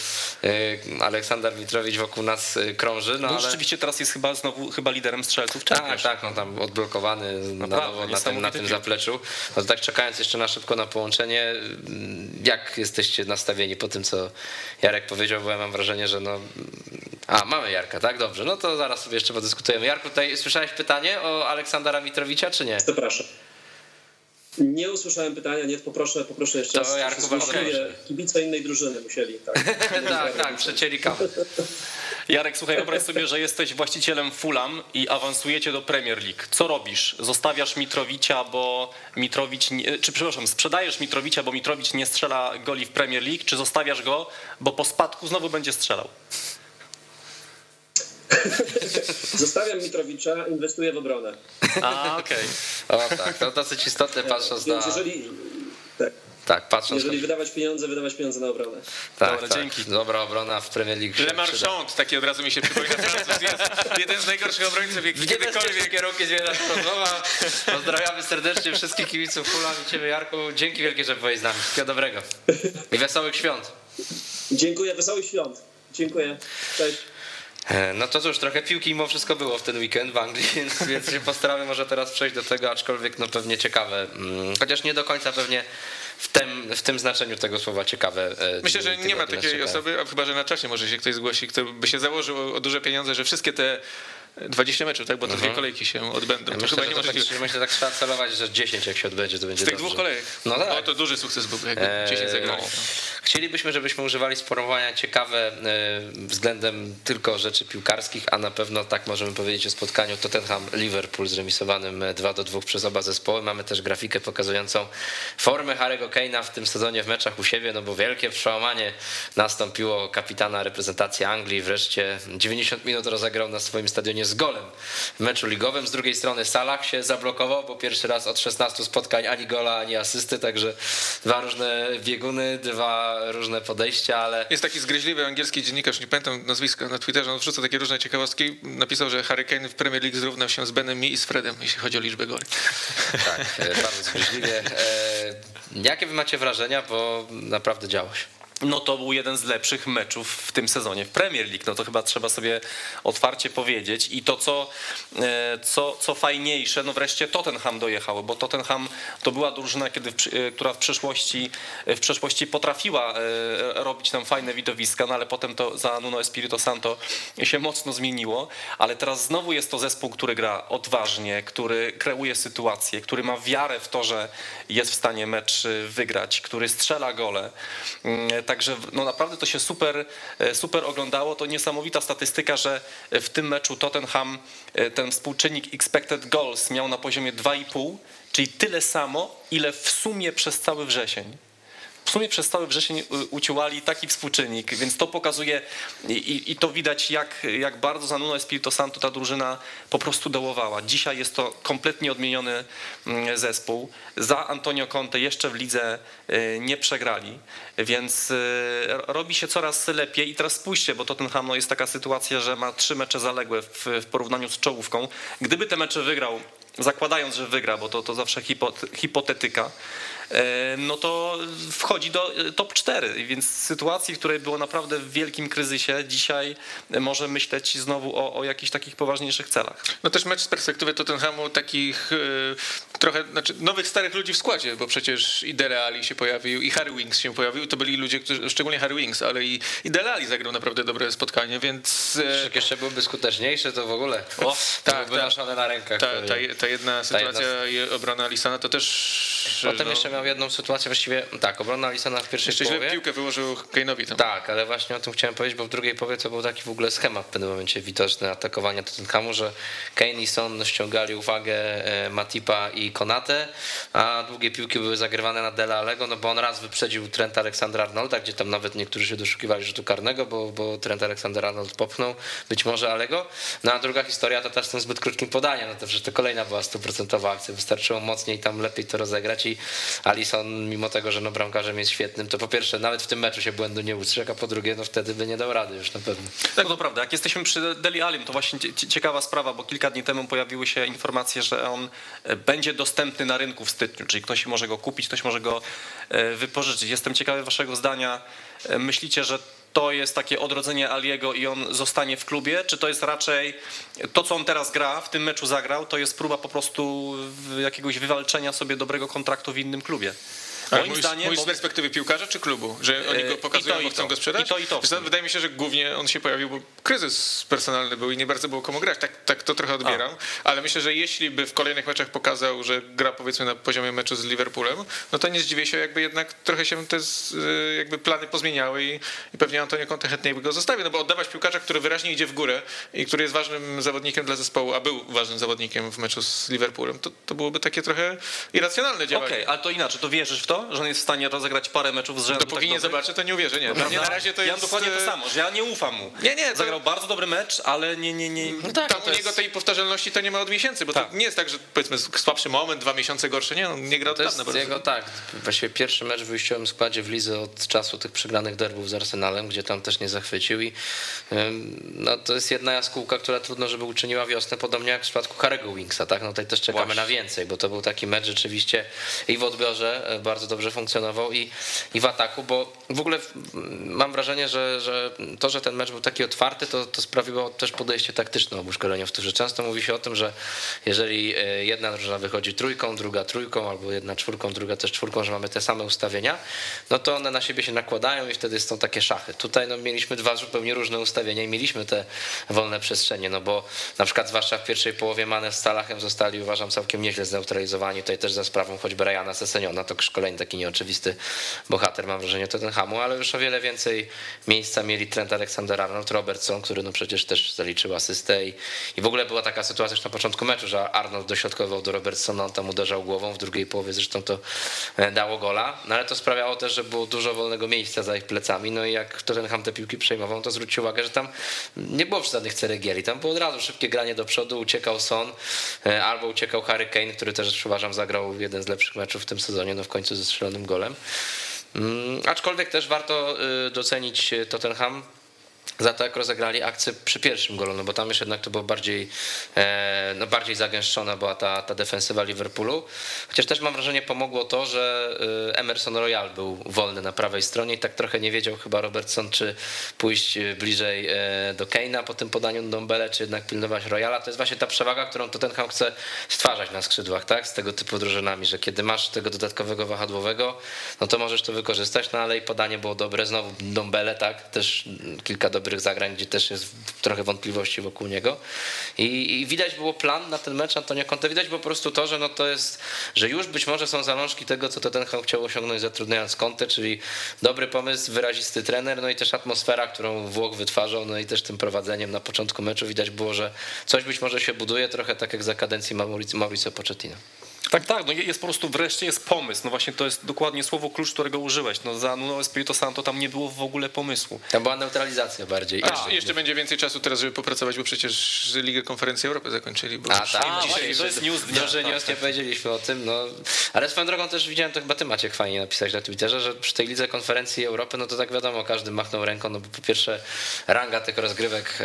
[SPEAKER 2] y, Aleksander Mitrowicz wokół nas y, krąży. No,
[SPEAKER 4] no ale... rzeczywiście teraz jest chyba znowu chyba liderem strzelców.
[SPEAKER 2] Tak, tak, no tam odblokowany na nowo na tym, na tym zapleczu. No tak czekając jeszcze na szybko na połączenie, mm, jak jesteście nastawieni po tym, co Jarek powiedział, bo ja mam wrażenie, że no... A, mamy Jarka, tak? Dobrze, no to zaraz sobie jeszcze podyskutujemy. Jarku, tutaj słyszałeś pytanie o Aleksandra Mitrowicza, czy nie?
[SPEAKER 5] Zapraszam. Nie usłyszałem pytania, nie, poproszę, poproszę jeszcze raz.
[SPEAKER 2] To Jarku,
[SPEAKER 5] okay. Kibice innej drużyny musieli, tak. (laughs)
[SPEAKER 2] tak, tak, przecięli kawę.
[SPEAKER 4] Jarek, słuchaj, wyobraź sobie, że jesteś właścicielem Fulham i awansujecie do Premier League. Co robisz? Zostawiasz Mitrowicia, bo Mitrowicz, nie, czy przepraszam, sprzedajesz Mitrowicia, bo Mitrowicz nie strzela goli w Premier League, czy zostawiasz go, bo po spadku znowu będzie strzelał? (laughs)
[SPEAKER 5] Zostawiam Mitrowicza, inwestuję w obronę.
[SPEAKER 4] A, okej. Okay.
[SPEAKER 2] O tak, to dosyć istotne patrząc
[SPEAKER 5] na... Jeżeli, tak.
[SPEAKER 2] Tak, patrząc.
[SPEAKER 5] Jeżeli wydawać pieniądze, wydawać pieniądze na obronę.
[SPEAKER 2] Tak, Dobra, tak. dzięki. Dobra obrona w Premier League.
[SPEAKER 3] Le Marchand, taki od razu mi się przypomina. jest jeden z najgorszych obrońców, jaki kiedykolwiek.
[SPEAKER 2] kierunki rozmowa. Pozdrawiamy serdecznie wszystkich kibiców i Ciebie Jarku. Dzięki wielkie, że byłeś z nami. Wszystkiego dobrego. I wesołych świąt.
[SPEAKER 5] Dziękuję, wesołych świąt. Dziękuję. Cześć.
[SPEAKER 2] E, no to cóż, trochę piłki mimo wszystko było w ten weekend w Anglii, więc, (laughs) więc się postaramy może teraz przejść do tego, aczkolwiek no pewnie ciekawe, mm, chociaż nie do końca pewnie w tym, w tym znaczeniu tego słowa ciekawe.
[SPEAKER 3] E, Myślę, że nie ma takiej osoby, chyba że na czasie może się ktoś zgłosi, kto by się założył o duże pieniądze, że wszystkie te 20 meczów, tak? Bo to dwie mhm. kolejki się odbędą.
[SPEAKER 2] Ja myślę, chyba nie tak, myślę, tak trzeba celować, że 10 jak się odbędzie, to będzie
[SPEAKER 3] Z tych dobrze. dwóch kolejek. No tak. To duży sukces był, jakby 10 zagrali. No.
[SPEAKER 2] Chcielibyśmy, żebyśmy używali sformułowania ciekawe e, względem tylko rzeczy piłkarskich, a na pewno tak możemy powiedzieć o spotkaniu Tottenham-Liverpool zremisowanym 2 do 2 przez oba zespoły. Mamy też grafikę pokazującą formę Harry'ego Kane'a w tym sezonie w meczach u siebie, no bo wielkie przełamanie nastąpiło kapitana reprezentacji Anglii. Wreszcie 90 minut rozegrał na swoim stadionie z golem w meczu ligowym. Z drugiej strony Salah się zablokował, bo pierwszy raz od 16 spotkań ani gola, ani asysty, także dwa różne bieguny, dwa różne podejścia, ale...
[SPEAKER 3] Jest taki zgryźliwy angielski dziennikarz, nie pamiętam nazwiska, na Twitterze, on wrzuca takie różne ciekawostki. Napisał, że Harry Kane w Premier League zrównał się z Benem Mi i z Fredem, jeśli chodzi o liczbę goli. (laughs)
[SPEAKER 2] Tak, e, bardzo zgryźliwie. E, jakie wy macie wrażenia, bo naprawdę działo się?
[SPEAKER 4] No to był jeden z lepszych meczów w tym sezonie w Premier League. No to chyba trzeba sobie otwarcie powiedzieć. I to, co, e, co, co fajniejsze, no wreszcie Tottenham dojechał, bo Tottenham to była drużyna, kiedy e, która w przeszłości, w przeszłości potrafiła e, robić nam fajne widowiska, no ale potem to za Nuno Espirito Santo się mocno zmieniło. Ale teraz znowu jest to zespół, który gra odważnie, który kreuje sytuację, który ma wiarę w to, że jest w stanie mecz wygrać, który strzela gole mm, Także no naprawdę to się super, e, super oglądało. To niesamowita statystyka, że w tym meczu Tottenham e, ten współczynnik expected goals miał na poziomie 2,5, czyli tyle samo, ile w sumie przez cały wrzesień w sumie przez cały wrzesień uciułali taki współczynnik, więc to pokazuje i, i, to widać, jak, jak bardzo za Nuno Espirito Santo ta drużyna po prostu dołowała. Dzisiaj jest to kompletnie odmieniony mm, zespół. Za Antonio Conte jeszcze w lidze y, nie przegrali, więc y, robi się coraz lepiej i teraz spójrzcie, bo Tottenham no jest taka sytuacja, że ma trzy mecze zaległe w, w porównaniu z czołówką. Gdyby te mecze wygrał, zakładając, że wygra, bo to, to zawsze hipotetyka, no to wchodzi do e, top 4, więc w sytuacji, w której było naprawdę w wielkim kryzysie, dzisiaj może myśleć znowu o, o jakichś takich poważniejszych celach.
[SPEAKER 3] No też mecz z perspektywy Tottenhamu takich y, trochę, znaczy nowych, starych ludzi w składzie, bo przecież i Dele Ali się pojawił, i Harry Wings się pojawił, to byli ludzie, którzy, szczególnie Harry Wings, ale i, i Dele Ali zagrał naprawdę dobre spotkanie, więc...
[SPEAKER 2] Jak jeszcze byłby skuteczniejszy, to w ogóle o, tak, były ta,
[SPEAKER 3] na rękach. Ta, ta, ta jedna sytuacja ta jedna... obrona Alisana to też...
[SPEAKER 2] Potem no, jeszcze miał jedną sytuację, właściwie tak, obrona Alisona w pierwszej
[SPEAKER 3] Jeszcze
[SPEAKER 2] połowie.
[SPEAKER 3] Piłkę wyłożył Kane'owi tam.
[SPEAKER 2] Tak, ale właśnie o tym chciałem powiedzieć, bo w drugiej połowie to był taki w ogóle schemat w pewnym momencie widoczny atakowania Tottenhamu, że Kane i Son ściągali uwagę e, Matipa i Konate, a długie piłki były zagrywane na Dela Alego, no bo on raz wyprzedził Trent Alexander-Arnolda, gdzie tam nawet niektórzy się doszukiwali rzutu karnego, bo, bo Trent Alexander-Arnold popchnął, być może Alego. No a druga historia to też z tym zbyt krótkim podaniem, no to przecież to kolejna była stuprocentowa akcja, wystarczyło mocniej tam lepiej to rozegrać i Alison mimo tego, że no bramkarzem jest świetnym, to po pierwsze nawet w tym meczu się błędu nie ustrzegł, a po drugie no wtedy by nie dał rady już na pewno.
[SPEAKER 4] Tak, to prawda. Jak jesteśmy przy Deli Alim, to właśnie ciekawa sprawa, bo kilka dni temu pojawiły się informacje, że on e, będzie dostępny na rynku w styczniu, czyli ktoś może go kupić, ktoś może go e, wypożyczyć. Jestem ciekawy waszego zdania. E, myślicie, że to jest takie odrodzenie Aliego i on zostanie w klubie, czy to jest raczej to, co on teraz gra, w tym meczu zagrał, to jest próba po prostu jakiegoś wywalczenia sobie dobrego kontraktu w innym klubie?
[SPEAKER 3] Moim mówisz, zdaniem. Mówisz z perspektywy piłkarza czy klubu? Że oni go e, pokazują, bo chcą go sprzedać?
[SPEAKER 4] I to, i to.
[SPEAKER 3] Wydaje mi się, że głównie on się pojawił, bo kryzys personalny był i nie bardzo było komu grać. Tak, tak to trochę odbieram. A. Ale myślę, że jeśli by w kolejnych meczach pokazał, że gra powiedzmy na poziomie meczu z Liverpoolem, no to nie zdziwię się, jakby jednak trochę się te y, jakby plany pozmieniały i, i pewnie Antonio Conte chętniej by go zostawił. No bo oddawać piłkarza, który wyraźnie idzie w górę i który jest ważnym zawodnikiem dla zespołu, a był ważnym zawodnikiem w meczu z Liverpoolem, to, to byłoby takie trochę irracjonalne działanie.
[SPEAKER 4] Okej, okay, ale to inaczej, to wierzysz w to, że on jest w stanie rozegrać parę meczów z rzędu.
[SPEAKER 3] Dopóki tak nie zobaczę, to nie uwierzę, nie.
[SPEAKER 4] No, na razie to jest... Ja dokładnie to e, samo, że ja nie ufam mu. Nie, nie. To... Zagrał bardzo dobry mecz, ale nie, nie, nie.
[SPEAKER 3] No tak, tam u niego tej powtarzalności to nie ma od miesięcy, bo tak. to nie jest tak, że powiedzmy słabszy moment, dwa miesiące gorszy, nie, on nie gra od
[SPEAKER 2] to jest jego, tak, właściwie pierwszy mecz w wyjściowym składzie w Lidze od czasu tych przegranych derbów z Arsenalem, gdzie tam też nie zachwycił i no, to jest jedna jaskółka, która trudno, żeby uczyniła wiosnę, podobnie jak w przypadku Harry'ego Wingsa, tak, no tutaj też czekamy Właśnie. na więcej, bo to był taki mecz rzeczywiście i w odbiorze e, bardzo dobrze funkcjonował i, i w ataku, bo w ogóle mam wrażenie, że, że to, że ten mecz był taki otwarty, to, to sprawiło też podejście taktyczne obu szkoleniowców, często mówi się o tym, że jeżeli e, jedna drużyna wychodzi trójką, druga trójką, albo jedna czwórką, druga też czwórką, że mamy te same ustawienia, no to one na siebie się nakładają i wtedy są takie szachy. Tutaj no, mieliśmy dwa zupełnie różne ustawienia i mieliśmy te wolne przestrzenie, no bo na przykład zwłaszcza w pierwszej połowie Mane z Salachem zostali uważam całkiem nieźle zneutralizowani, tutaj też za sprawą choćby Ryana Seseniona, to szkolenie taki nieoczywisty bohater mam wrażenie Tottenhamu, ale już o wiele więcej miejsca mieli Trent Alexander-Arnold, Robertson, który no przecież też zaliczył asystę i, i w ogóle była taka sytuacja już na początku meczu, że Arnold dośrodkował do Robertsona, on tam uderzał głową, w drugiej połowie zresztą to e, dało gola, no ale to sprawiało też, że było dużo wolnego miejsca za ich plecami, no i jak Tottenham te piłki przejmował, to zwróćcie uwagę, że tam nie było żadnych ceregieli, tam było od razu szybkie granie do przodu, uciekał Son, e, albo uciekał Harry Kane, który też uważam zagrał jeden z lepszych meczów w tym sezonie, no w końcu ze strzelonym golem. Mm, aczkolwiek też warto y, docenić Tottenham za to, jak rozegrali akcję przy pierwszym golu, no bo tam już jednak to było bardziej, e, no bardziej zagęszczona była ta, ta defensywa Liverpoolu. Chociaż też mam wrażenie pomogło to, że e, Emerson Royal był wolny na prawej stronie i tak trochę nie wiedział chyba Robertson, czy pójść e, bliżej do Keina po tym podaniu Dombele, czy jednak pilnować Royala. To jest właśnie ta przewaga, którą Tottenham chce stwarzać na skrzydłach, tak? Z tego typu drużynami, że kiedy masz tego dodatkowego wahadłowego, no to możesz to wykorzystać, no ale i podanie było dobre. Znowu Dombele, tak? Też kilka dobrych zagrań, gdzie też jest trochę wątpliwości wokół niego. I, I, widać było plan na ten mecz Antonio Conte. Widać po prostu to, że no to jest, że już być może są zalążki tego, co Tottenham chciał osiągnąć zatrudniając Conte, czyli dobry pomysł, wyrazisty trener, no i też atmosfera, którą Włoch wytwarzał, no i też tym prowadzeniem na początku meczu widać było, że coś być może się buduje, trochę tak jak za kadencji Mauricio Pochettino.
[SPEAKER 4] Tak, tak, no jest po prostu wreszcie jest pomysł. No właśnie to jest dokładnie słowo klucz, którego użyłeś. No za Nuno Espirito Santo tam nie było w ogóle pomysłu.
[SPEAKER 2] Tam była neutralizacja bardziej.
[SPEAKER 3] A jeszcze, jeszcze będzie więcej czasu teraz, żeby popracować, bo przecież Ligę Konferencji Europy zakończyli. Bo
[SPEAKER 2] A tak,
[SPEAKER 4] A, dzisiaj, to jest news dnia.
[SPEAKER 2] Że news nie powiedzieliśmy o tym, no. Ale swoją drogą też widziałem, to chyba ty Maciek fajnie napisać na Twitterze, że przy tej Lidze Konferencji Europy, no to tak wiadomo, każdy machnął ręką, no bo po pierwsze ranga tych rozgrywek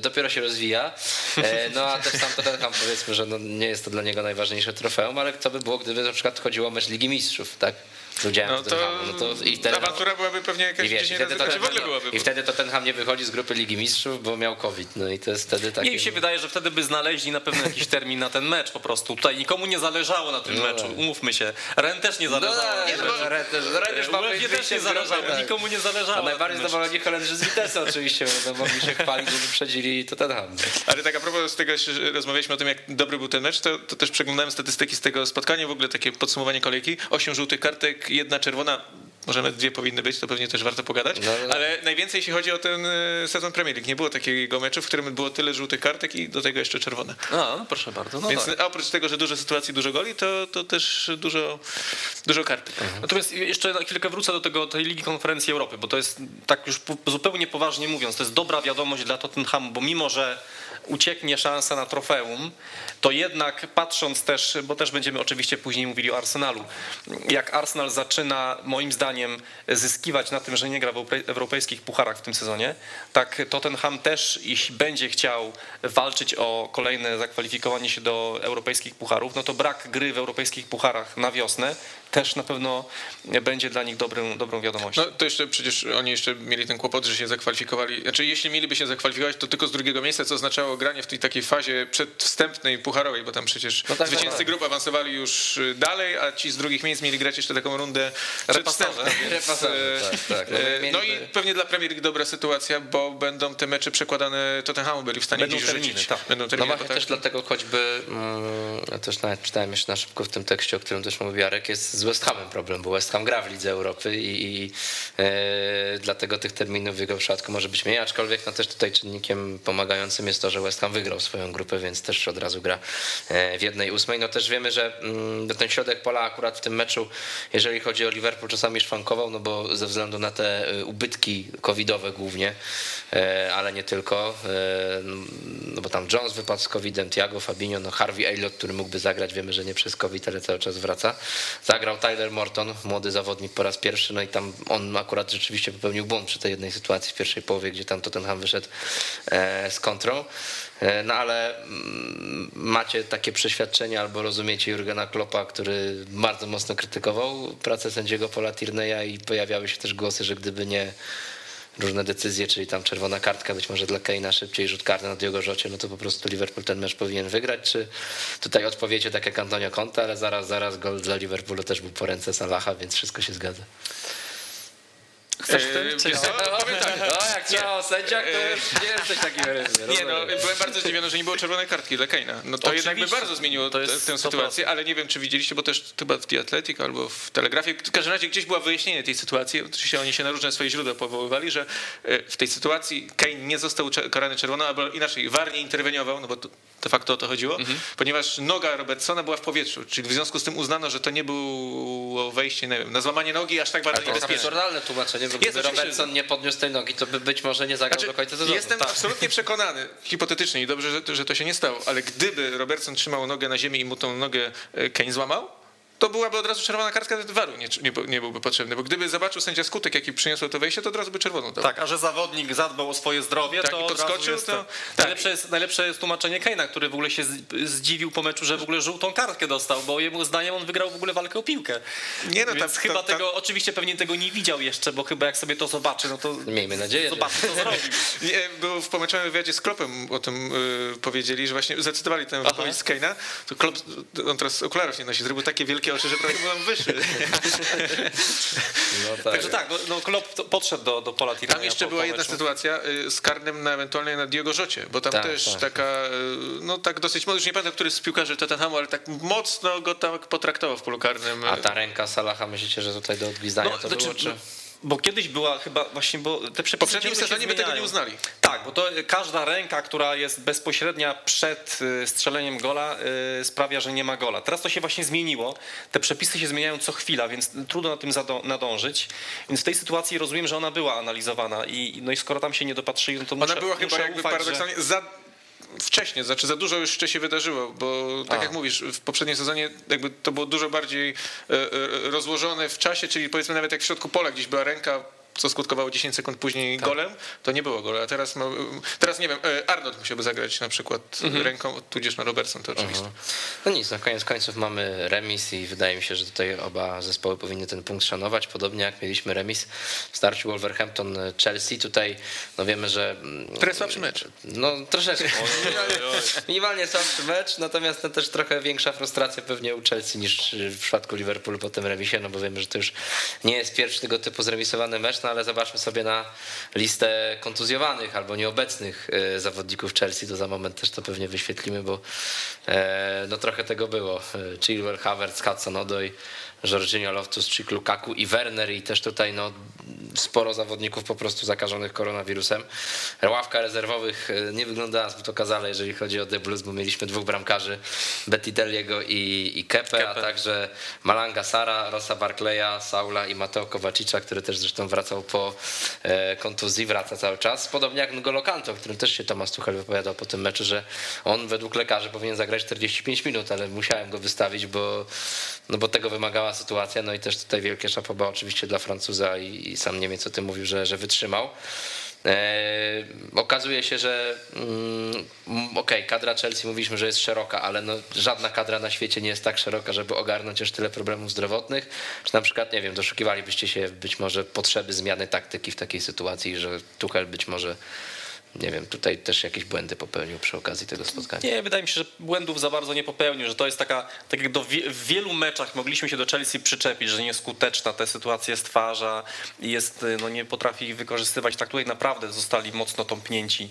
[SPEAKER 2] dopiero się rozwija, e, no a też sam to tam powiedzmy, że no, nie jest to dla niego najważniejsze trofeum, ale co by było, gdyby na przykład chodziło o mecz Ligi Mistrzów, tak?
[SPEAKER 3] No to, no to i wtedy, awantura byłaby pewnie jakaś i wiesz, 10 razy to w ogóle byłaby.
[SPEAKER 2] I wtedy Tottenham nie wychodzi z grupy Ligi Mistrzów, bo miał COVID. No i to jest wtedy takie...
[SPEAKER 4] Nie, mi się wydaje, że wtedy by znaleźli na pewno jakiś termin na ten mecz po prostu. Tutaj nikomu nie zależało na tym no meczu, tak. umówmy się. Ren też nie zależało. No, nie, no, Ren też, Ren też nie zależało, tak. nikomu nie zależało. A
[SPEAKER 2] najbardziej zadowoleni Holendrzy z Vitesse oczywiście, bo mogli się chwalić, że wyprzedzili Tottenham.
[SPEAKER 3] Ale tak a propos z tego, że rozmawialiśmy o tym, jak dobry był ten mecz, to, to też przeglądałem statystyki z tego spotkania, w ogóle takie podsumowanie kolejki. Osiem żółtych kartek, jedna czerwona może nawet dwie powinny być, to pewnie też warto pogadać, no, no. ale najwięcej jeśli chodzi o ten e, sezon Premier League. Nie było takiego meczu, w którym było tyle żółtych kartek i do tego jeszcze czerwone.
[SPEAKER 4] A, no proszę bardzo. No
[SPEAKER 3] Więc tak. oprócz tego, że dużo sytuacji, dużo goli, to, to też dużo, dużo kartek.
[SPEAKER 4] Mhm. Natomiast jeszcze na chwilkę wrócę do tego, tej Ligi Konferencji Europy, bo to jest tak już zupełnie poważnie mówiąc, to jest dobra wiadomość dla Tottenhamu, bo mimo, że ucieknie szansa na trofeum, to jednak patrząc też, bo też będziemy oczywiście później mówili o Arsenalu, jak Arsenal zaczyna moim zdaniem zyskiwać na tym, że nie gra w europejskich pucharach w tym sezonie, tak Tottenham też, jeśli będzie chciał walczyć o kolejne zakwalifikowanie się do europejskich pucharów, no to brak gry w europejskich pucharach na wiosnę też na pewno będzie dla nich dobrą, dobrą wiadomością.
[SPEAKER 3] No to jeszcze przecież oni jeszcze mieli ten kłopot, że się zakwalifikowali. Znaczy, jeśli mieliby się zakwalifikować, to tylko z drugiego miejsca, co oznaczało granie w tej takiej fazie przedwstępnej pucharowej, bo tam przecież no tak, zwycięzcy tak, tak. grup awansowali już y, dalej, a ci z drugich miejsc mieli grać jeszcze taką rundę przedwstępną. Tak, tak. No, no i pewnie dla Premier League dobra sytuacja, bo będą te mecze przekładane Tottenhamu byli w stanie
[SPEAKER 4] będą terminy,
[SPEAKER 3] rzucić.
[SPEAKER 4] Tak.
[SPEAKER 2] Będą terminy, no też dlatego choćby, mm, też nawet czytałem jeszcze na szybko w tym tekście, o którym też mówił Jarek, jest z West Hamem problem, bo West Ham gra w Lidze Europy i, i e, dlatego tych terminów w jego przypadku może być mniej, aczkolwiek no też tutaj czynnikiem pomagającym jest to, że West Ham wygrał swoją grupę, więc też od razu gra e, w jednej ósmej. No też wiemy, że mm, ten środek pola akurat w tym meczu, jeżeli chodzi o Liverpool, czasami szwankował, no bo ze względu na te e, ubytki covidowe głównie, ale nie tylko, no bo tam Jones wypadł z covidem, Thiago, Fabinho, no Harvey Elliott, który mógłby zagrać, wiemy, że nie przez covid, ale cały czas wraca. Zagrał Tyler Morton, młody zawodnik po raz pierwszy, no i tam on akurat rzeczywiście popełnił błąd przy tej jednej sytuacji w pierwszej połowie, gdzie tam Tottenham wyszedł e, z kontrą. E, no ale mm, macie takie przeświadczenie albo rozumiecie Jurgena Kloppa, który bardzo mocno krytykował pracę sędziego Paula Tierney'a i pojawiały się też głosy, że gdyby nie różne decyzje, czyli tam czerwona kartka, być może dla Keina szybciej rzut karny na Diogo Rzocie, no to po prostu Liverpool ten mecz powinien wygrać, czy tutaj odpowiecie tak jak Antonio Conte, ale zaraz, zaraz gol dla Liverpoolu też był po ręce Salaha, więc wszystko się zgadza.
[SPEAKER 3] Chcesz ty? Czy no, powiem tak.
[SPEAKER 2] No, jak trzeba o sędziach, to już nie jesteś takim ryzmem.
[SPEAKER 3] Nie, no, byłem bardzo zdziwiony, że nie było czerwonej kartki dla Keina. No to Oczywiście. jednak by bardzo zmieniło jest tę sytuację, ale nie wiem, czy widzieliście, bo też chyba w The Athletic albo w Telegrafie, w każdym razie gdzieś było wyjaśnienie tej sytuacji. Oczywiście oni się na różne swoje źródła powoływali, że e, w tej sytuacji Kane nie został karany czerwoną, albo inaczej, war nie interweniował, no bo de facto o to chodziło, mhm. ponieważ noga Robertsona była w powietrzu, czyli w związku z tym uznano, że to nie było wejście, nie wiem, na złamanie nogi aż tak bardzo niebezpieczne. To jest
[SPEAKER 2] absurdalne tłumaczenie, bo gdyby Robertson nie podniósł tej nogi, to by być może nie zagrał znaczy, do końca sezonu.
[SPEAKER 3] Jestem tak. absolutnie przekonany, hipotetycznie i dobrze, że, że to się nie stało, ale gdyby Robertson trzymał nogę na ziemi i mu tą nogę e, Kane złamał, to byłaby od razu czerwona kartka, ten waru nie, nie, nie byłby potrzebny, bo gdyby zobaczył sędzia skutek, jaki przyniosło to wejście, to od razu by czerwoną dał.
[SPEAKER 4] Tak, a że zawodnik zadbał o swoje zdrowie,
[SPEAKER 3] Tak,
[SPEAKER 4] to
[SPEAKER 3] i
[SPEAKER 4] od
[SPEAKER 3] podskoczył,
[SPEAKER 4] jest
[SPEAKER 3] to-
[SPEAKER 4] to...
[SPEAKER 3] tak.
[SPEAKER 4] Najlepsze, jest, najlepsze jest tłumaczenie Keina, który w ogóle się zdziwił po meczu, że w ogóle żółtą kartkę dostał, bo jemu zdaniem on wygrał w ogóle walkę o piłkę.
[SPEAKER 3] Nie, no,
[SPEAKER 4] Więc
[SPEAKER 3] tam-
[SPEAKER 4] chyba
[SPEAKER 3] tam- tam-
[SPEAKER 4] tego, oczywiście pewnie tego nie widział jeszcze, bo chyba jak sobie to zobaczy, no to
[SPEAKER 2] Miejmy nadzieję. że-
[SPEAKER 4] zobaczy, co zrobił. (laughs)
[SPEAKER 3] Nie, było w pomeczowym wywiadzie z Klopem o tym y, powiedzieli, że właśnie zacytowali tę wypowiedź z Keina, to Klop, on teraz okularów nie nosi, zrobił takie wielkie oczy, że prawie nam wyszły.
[SPEAKER 2] No tak.
[SPEAKER 4] Także tak, no, no Klopp podszedł do, do pola Tirania
[SPEAKER 3] Tam jeszcze
[SPEAKER 4] po,
[SPEAKER 3] była
[SPEAKER 4] po
[SPEAKER 3] jedna sytuacja y, z karnym na ewentualnie na Diogo Rzocie, bo tam
[SPEAKER 2] Tak,
[SPEAKER 3] też
[SPEAKER 2] tak.
[SPEAKER 3] taka, y, no tak dosyć, już nie pamiętam, który z piłkarzy Tottenhamu, ale tak mocno go tak potraktował w polu karnym.
[SPEAKER 2] A ta ręka Salaha, myślicie, że tutaj do odgwizdania
[SPEAKER 4] No,
[SPEAKER 2] to
[SPEAKER 4] znaczy,
[SPEAKER 2] było, czy...
[SPEAKER 4] Bo kiedyś była chyba właśnie, bo te przepisy
[SPEAKER 3] W poprzednim sezonie by tego nie uznali.
[SPEAKER 4] Tak, bo to każda ręka, która jest bezpośrednia przed y, strzeleniem gola, y, sprawia, że nie ma gola. Teraz to się właśnie zmieniło. Te przepisy się zmieniają co chwila, więc trudno na tym nadążyć. Więc w tej sytuacji rozumiem, że ona była analizowana i no i skoro tam się nie dopatrzyli, no to muszę,
[SPEAKER 3] Ona była chyba
[SPEAKER 4] muszę
[SPEAKER 3] jakby
[SPEAKER 4] ufać, że...
[SPEAKER 3] paradoksalnie za wcześnie, znaczy za dużo już się wydarzyło, bo tak
[SPEAKER 4] A.
[SPEAKER 3] jak mówisz, w poprzednim sezonie jakby to było dużo bardziej e, e, rozłożone w czasie, czyli powiedzmy nawet jak w środku pola gdzieś była ręka, co skutkowało 10 sekund później
[SPEAKER 4] Tak.
[SPEAKER 3] golem, to nie było gola. A teraz, ma, teraz nie wiem, e, Arnold musiałby zagrać na przykład
[SPEAKER 4] Mhm.
[SPEAKER 3] ręką, tudzież na Robertson, to oczywiste.
[SPEAKER 2] No nic, na koniec końców mamy remis i wydaje mi się, że tutaj oba zespoły powinny ten punkt szanować, podobnie jak mieliśmy remis w starciu Wolverhampton-Chelsea. Tutaj no wiemy, że... mm,
[SPEAKER 3] jest słabszy mecz.
[SPEAKER 2] No troszeczkę. (laughs) Minimalnie słabszy mecz, natomiast to też trochę większa frustracja pewnie u Chelsea niż w przypadku Liverpoolu po tym remisie, no bo wiemy, że to już nie jest pierwszy tego typu zremisowany mecz, no ale zobaczmy sobie na listę kontuzjowanych albo nieobecnych e, zawodników Chelsea, to za moment też to pewnie wyświetlimy, bo e, no trochę tego było. E, Chilwell, Havertz, Hudson-Odoi, Jorginho Loftus-Cheek, Lukaku i Werner i też tutaj no sporo zawodników po prostu zakażonych koronawirusem. Ławka rezerwowych e, nie wyglądała zbyt okazale, jeżeli chodzi o The Blues, bo mieliśmy dwóch bramkarzy, Bettidelliego i, i Kepe, a także Malanga Sara, Rosa Barclaya, Saula i Mateo Kovacicia, który też zresztą wracał po e, kontuzji, wraca cały czas. Podobnie jak N'Golo Kanto, o którym też się Tomasz Tuchel wypowiadał po tym meczu, że on według lekarzy powinien zagrać 45 minut, ale musiałem go wystawić, bo, no bo tego wymagała sytuacja. No i też tutaj wielkie szapoba oczywiście dla Francuza i, i sam Niemiec o tym mówił, że, że wytrzymał. E, okazuje się, że mm, okej, okay, kadra Chelsea mówiliśmy, że jest szeroka, ale no, żadna kadra na świecie nie jest tak szeroka, żeby ogarnąć już tyle problemów zdrowotnych. Czy na przykład, nie wiem, doszukiwalibyście się być może potrzeby zmiany taktyki w takiej sytuacji, że Tuchel być może nie wiem, tutaj też jakieś błędy popełnił przy okazji tego spotkania.
[SPEAKER 4] Nie, wydaje mi się, że błędów za bardzo nie popełnił, że to jest taka, tak jak do w wielu meczach mogliśmy się do Chelsea przyczepić, że nieskuteczna te sytuacje stwarza jest, no nie potrafi ich wykorzystywać. Tak tutaj naprawdę zostali mocno tąpnięci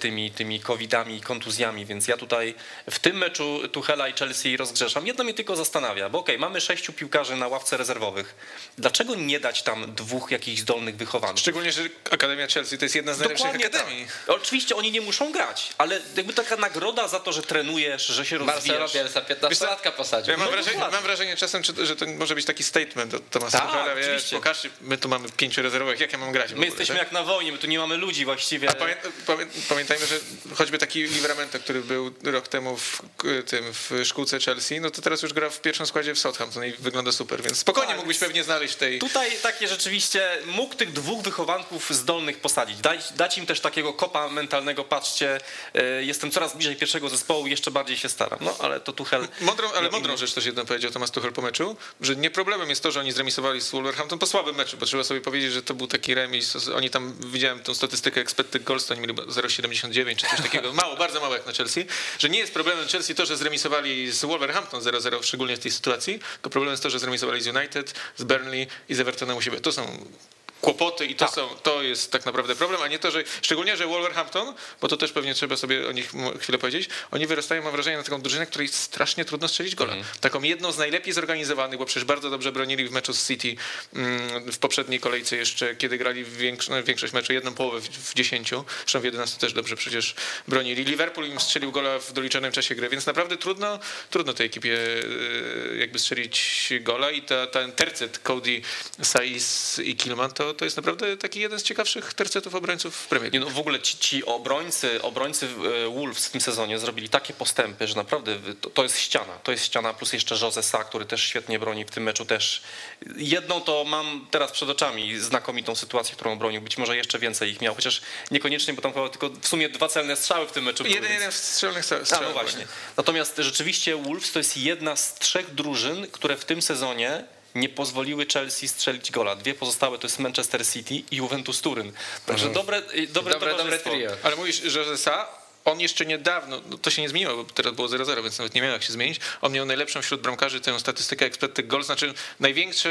[SPEAKER 4] tymi, tymi covidami i kontuzjami, więc ja tutaj w tym meczu Tuchela i Chelsea rozgrzeszam. Jedno mnie tylko zastanawia, bo okej, okay, mamy sześciu piłkarzy na ławce rezerwowych. Dlaczego nie dać tam dwóch jakichś zdolnych wychowanych?
[SPEAKER 3] Szczególnie, że Akademia Chelsea to jest jedna z najlepszych
[SPEAKER 4] Dokładnie
[SPEAKER 3] akademii.
[SPEAKER 4] tak. Oczywiście oni nie muszą grać, ale jakby taka nagroda za to, że trenujesz, że się
[SPEAKER 2] Marcelo
[SPEAKER 4] rozwijasz.
[SPEAKER 2] Bielsa 15-latka posadził.
[SPEAKER 3] Ja mam,
[SPEAKER 4] No
[SPEAKER 3] wrażenie, mam wrażenie czasem, że to może być taki statement od Tomasa
[SPEAKER 4] Tak,
[SPEAKER 3] Tuchela, wiesz,
[SPEAKER 4] oczywiście.
[SPEAKER 3] pokażcie, my tu mamy pięciu rezerwowych, jak ja mam grać
[SPEAKER 4] My
[SPEAKER 3] ogóle,
[SPEAKER 4] jesteśmy
[SPEAKER 3] tak?
[SPEAKER 4] jak na wojnie, my tu nie mamy ludzi właściwie.
[SPEAKER 3] A pamię, pamię, pamiętajmy, że choćby taki Livramento, który był rok temu w, tym, w szkółce Chelsea, no to teraz już gra w pierwszym składzie w Southampton i wygląda super, więc spokojnie
[SPEAKER 4] Tak,
[SPEAKER 3] mógłbyś pewnie znaleźć tej...
[SPEAKER 4] Tutaj takie rzeczywiście mógł tych dwóch wychowanków zdolnych posadzić. Dać, dać im też takiego kopa mentalnego, patrzcie, e, jestem coraz bliżej pierwszego zespołu, jeszcze bardziej się staram. No ale to Tuchel...
[SPEAKER 3] Mądrą, ale mądrą rzecz też jedną powiedział Tomasz Tuchel po meczu, że nie problemem jest to, że oni zremisowali z Wolverhampton po słabym meczu, bo trzeba sobie powiedzieć, że to był taki remis, oni tam, widziałem tą statystykę expected goals, to oni mieli 0,79 czy coś takiego, mało, bardzo mało jak na Chelsea, że nie jest problemem Chelsea to, że zremisowali z Wolverhampton 0-0, szczególnie w tej sytuacji, tylko problemem jest to, że zremisowali z United, z Burnley i z Evertonem u siebie. To są kłopoty i to,
[SPEAKER 4] Tak.
[SPEAKER 3] są, to jest tak naprawdę problem, a nie to, że szczególnie, że Wolverhampton, bo to też pewnie trzeba sobie o nich chwilę powiedzieć, oni wyrastają, mam wrażenie, na taką drużynę, której strasznie trudno strzelić gola. Taką jedną z najlepiej zorganizowanych, bo przecież bardzo dobrze bronili w meczu z City mm, w poprzedniej kolejce jeszcze, kiedy grali w większo- no, większość meczu, jedną połowę w, w 10, zresztą w 11 też dobrze przecież bronili. Liverpool im strzelił gola w doliczonym czasie gry, więc naprawdę trudno, trudno tej ekipie e, jakby strzelić gola i ta, ten tercet Cody, Saiz i Kilman to to, to jest naprawdę taki jeden z ciekawszych tercetów obrońców w Premier League.
[SPEAKER 4] no w ogóle ci, ci obrońcy, obrońcy e, Wolves w tym sezonie zrobili takie postępy, że naprawdę to, to jest ściana. To jest ściana plus jeszcze Jose Sa, który też świetnie broni w tym meczu też. Jedną to mam teraz przed oczami znakomitą sytuację, którą bronił. Być może jeszcze więcej ich miał, chociaż niekoniecznie, bo tam chyba tylko w sumie dwa celne strzały w tym meczu były.
[SPEAKER 3] Jeden, jeden strzelnych strzał.
[SPEAKER 4] A, no właśnie. Natomiast rzeczywiście Wolves to jest jedna z trzech drużyn, które w tym sezonie nie pozwoliły Chelsea strzelić gola. Dwie pozostałe to jest Manchester City i Juventus Turyn. Także mhm. dobre, dobre, dobre, dobre trio.
[SPEAKER 3] Ale mówisz, że Sa on jeszcze niedawno, no to się nie zmieniło, bo teraz było 0-0, więc nawet nie miał jak się zmienić. On miał najlepszą wśród bramkarzy tę statystykę expected goals, znaczy największą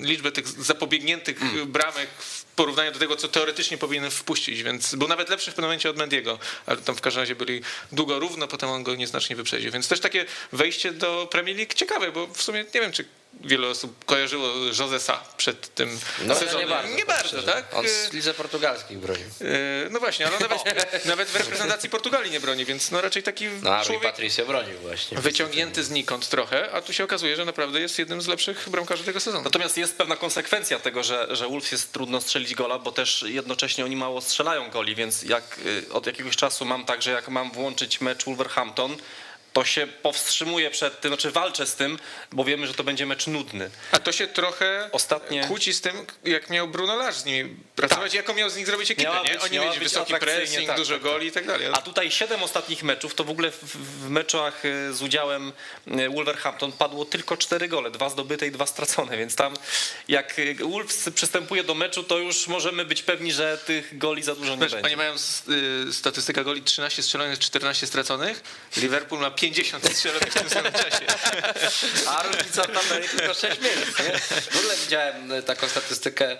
[SPEAKER 3] liczbę tych zapobiegniętych mm. bramek w porównaniu do tego, co teoretycznie powinien wpuścić, więc był nawet lepszy w pewnym momencie od Mendiego, ale tam w każdym razie byli długo równo, potem on go nieznacznie wyprzedził, więc też takie wejście do Premier League ciekawe, bo w sumie nie wiem, czy wiele osób kojarzyło Josesa przed tym no, sezonem.
[SPEAKER 2] Nie bardzo, nie bardzo tak? On z lidze portugalskiej broni.
[SPEAKER 3] E, no właśnie, ale nawet, (laughs) nawet w reprezentacji Portugalii nie broni, więc no raczej taki
[SPEAKER 2] no, człowiek Patricio bronił właśnie.
[SPEAKER 3] Wyciągnięty znikąd trochę, a tu się okazuje, że naprawdę jest jednym z lepszych bramkarzy tego sezonu.
[SPEAKER 4] Natomiast jest pewna konsekwencja tego, że, że Wolves jest trudno strzelić gola, bo też jednocześnie oni mało strzelają goli, więc jak y, od jakiegoś czasu mam tak, że jak mam włączyć mecz Wolverhampton, to się powstrzymuje przed tym, znaczy walczę z tym, bo wiemy, że to będzie mecz nudny.
[SPEAKER 3] A to się trochę Ostatnie... kłóci z tym, jak miał Bruno Lage z nimi pracować, tak. jaką miał z nich zrobić ekipę, miała nie? Oni mieli wysoki pressing, tak, dużo tak, goli i tak dalej.
[SPEAKER 4] A tutaj siedem ostatnich meczów, to w ogóle w, w meczach y, z udziałem y, Wolverhampton padło tylko cztery gole, dwa zdobyte i dwa stracone, więc tam jak y, Wolves przystępuje do meczu, to już możemy być pewni, że tych goli za dużo nie Wiesz, będzie.
[SPEAKER 3] Oni mają statystykę goli 13 strzelonych, 14 straconych, Liverpool ma 50 strzelonych w tym samym czasie.
[SPEAKER 2] A różnica tam daje tylko 6 miejsc. Nie? W ogóle widziałem e, taką statystykę,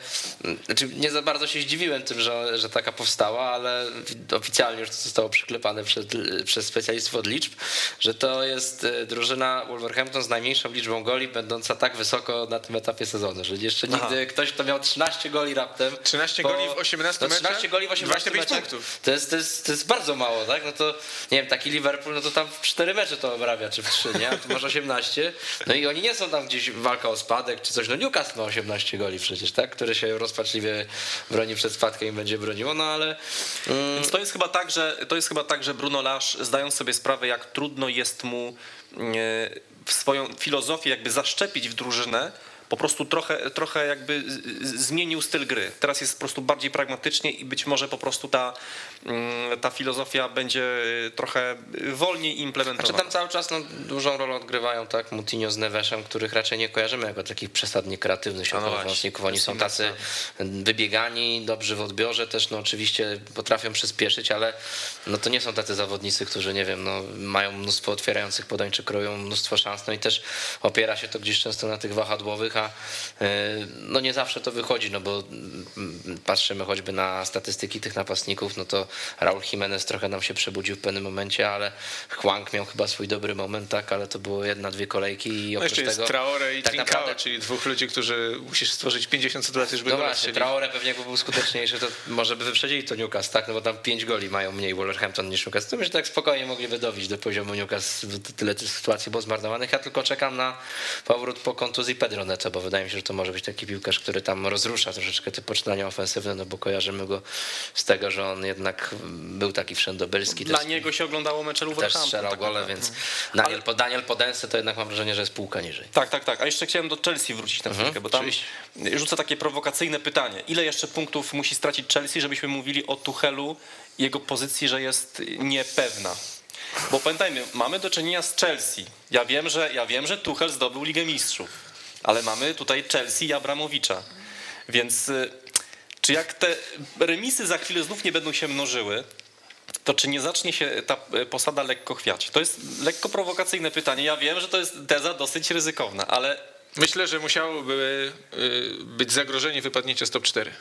[SPEAKER 2] znaczy nie za bardzo się zdziwiłem tym, że, że taka powstała, ale oficjalnie już to zostało przyklepane przez, przez specjalistów od liczb, że to jest e, drużyna Wolverhampton z najmniejszą liczbą goli, będąca tak wysoko na tym etapie sezonu, że jeszcze nigdy Aha. ktoś, kto miał 13 goli raptem...
[SPEAKER 3] 13 goli w 18 no, meczach? 13
[SPEAKER 2] goli w 18 meczach. punktów. To jest, to, jest, to jest bardzo mało, tak? No to, nie wiem, taki Liverpool, no to tam w 4 cztery mecze to obrawia, czy w trzy, nie? A tu masz 18. No i oni nie są tam gdzieś walka o spadek czy coś. No Newcastle ma 18 goli przecież, tak? Który się rozpaczliwie broni przed spadkiem i będzie broniło, no ale...
[SPEAKER 4] Mm. Więc to jest chyba tak, że, to jest chyba tak, że Bruno Lasz zdając sobie sprawę, jak trudno jest mu e, w swoją filozofię jakby zaszczepić w drużynę, po prostu trochę, trochę jakby zmienił styl gry. Teraz jest po prostu bardziej pragmatycznie i być może po prostu ta, mm, ta filozofia będzie trochę wolniej implementowana.
[SPEAKER 2] Znaczy tam cały czas no, dużą rolę odgrywają tak Mutinho z Neveszem, których raczej nie kojarzymy jako takich przesadnie kreatywnych no Oni są tacy wybiegani, dobrzy w odbiorze, też no oczywiście potrafią przyspieszyć, ale no to nie są tacy zawodnicy, którzy nie wiem, no, mają mnóstwo otwierających podań, czy kroją mnóstwo szans, no i też opiera się to gdzieś często na tych wahadłowych, E, no nie zawsze to wychodzi, no bo mm, patrzymy choćby na statystyki tych napastników, no to Raul Jimenez trochę nam się przebudził w pewnym momencie, ale Hwang miał chyba swój dobry moment, tak, ale to było jedna, dwie kolejki i
[SPEAKER 3] no oprócz jeszcze tego... Traore i tak Trincao, naprawdę... czyli dwóch ludzi, którzy musisz stworzyć 50 sytuacji, żeby
[SPEAKER 2] no go właśnie, Traore pewnie jakby był skuteczniejszy, to może by wyprzedzili to Newcastle, tak, no bo tam 5 goli mają mniej Wolverhampton niż Newcastle, to myślę, że tak spokojnie mogli wydobić do poziomu Newcastle tyle tych sytuacji było zmarnowanych, ja tylko czekam na powrót po kontuzji Pedro Neto, bo wydaje mi się, że to może być taki piłkarz, który tam rozrusza troszeczkę te poczynania ofensywne, no bo kojarzymy go z tego, że on jednak był taki wszędobylski.
[SPEAKER 4] Dla niego się oglądało mecze
[SPEAKER 2] Też strzelał tak gole, więc mhm. Daniel, Ale... Daniel Podensy to jednak mam wrażenie, że jest półka niżej.
[SPEAKER 4] Tak, tak, tak. A jeszcze chciałem do Chelsea wrócić na mhm, chwilkę, bo tam oczywiście. rzucę takie prowokacyjne pytanie. Ile jeszcze punktów musi stracić Chelsea, żebyśmy mówili o Tuchelu i jego pozycji, że jest niepewna? Bo pamiętajmy, mamy do czynienia z Chelsea. Ja wiem, że, ja wiem, że Tuchel zdobył Ligę Mistrzów ale mamy tutaj Chelsea i Abramowicza. Więc y, czy jak te remisy za chwilę znów nie będą się mnożyły, to czy nie zacznie się ta y, posada lekko chwiać? To jest lekko prowokacyjne pytanie. Ja wiem, że to jest teza dosyć ryzykowna, ale.
[SPEAKER 3] Myślę, że musiałoby y, być zagrożenie wypadnięcia z top 4.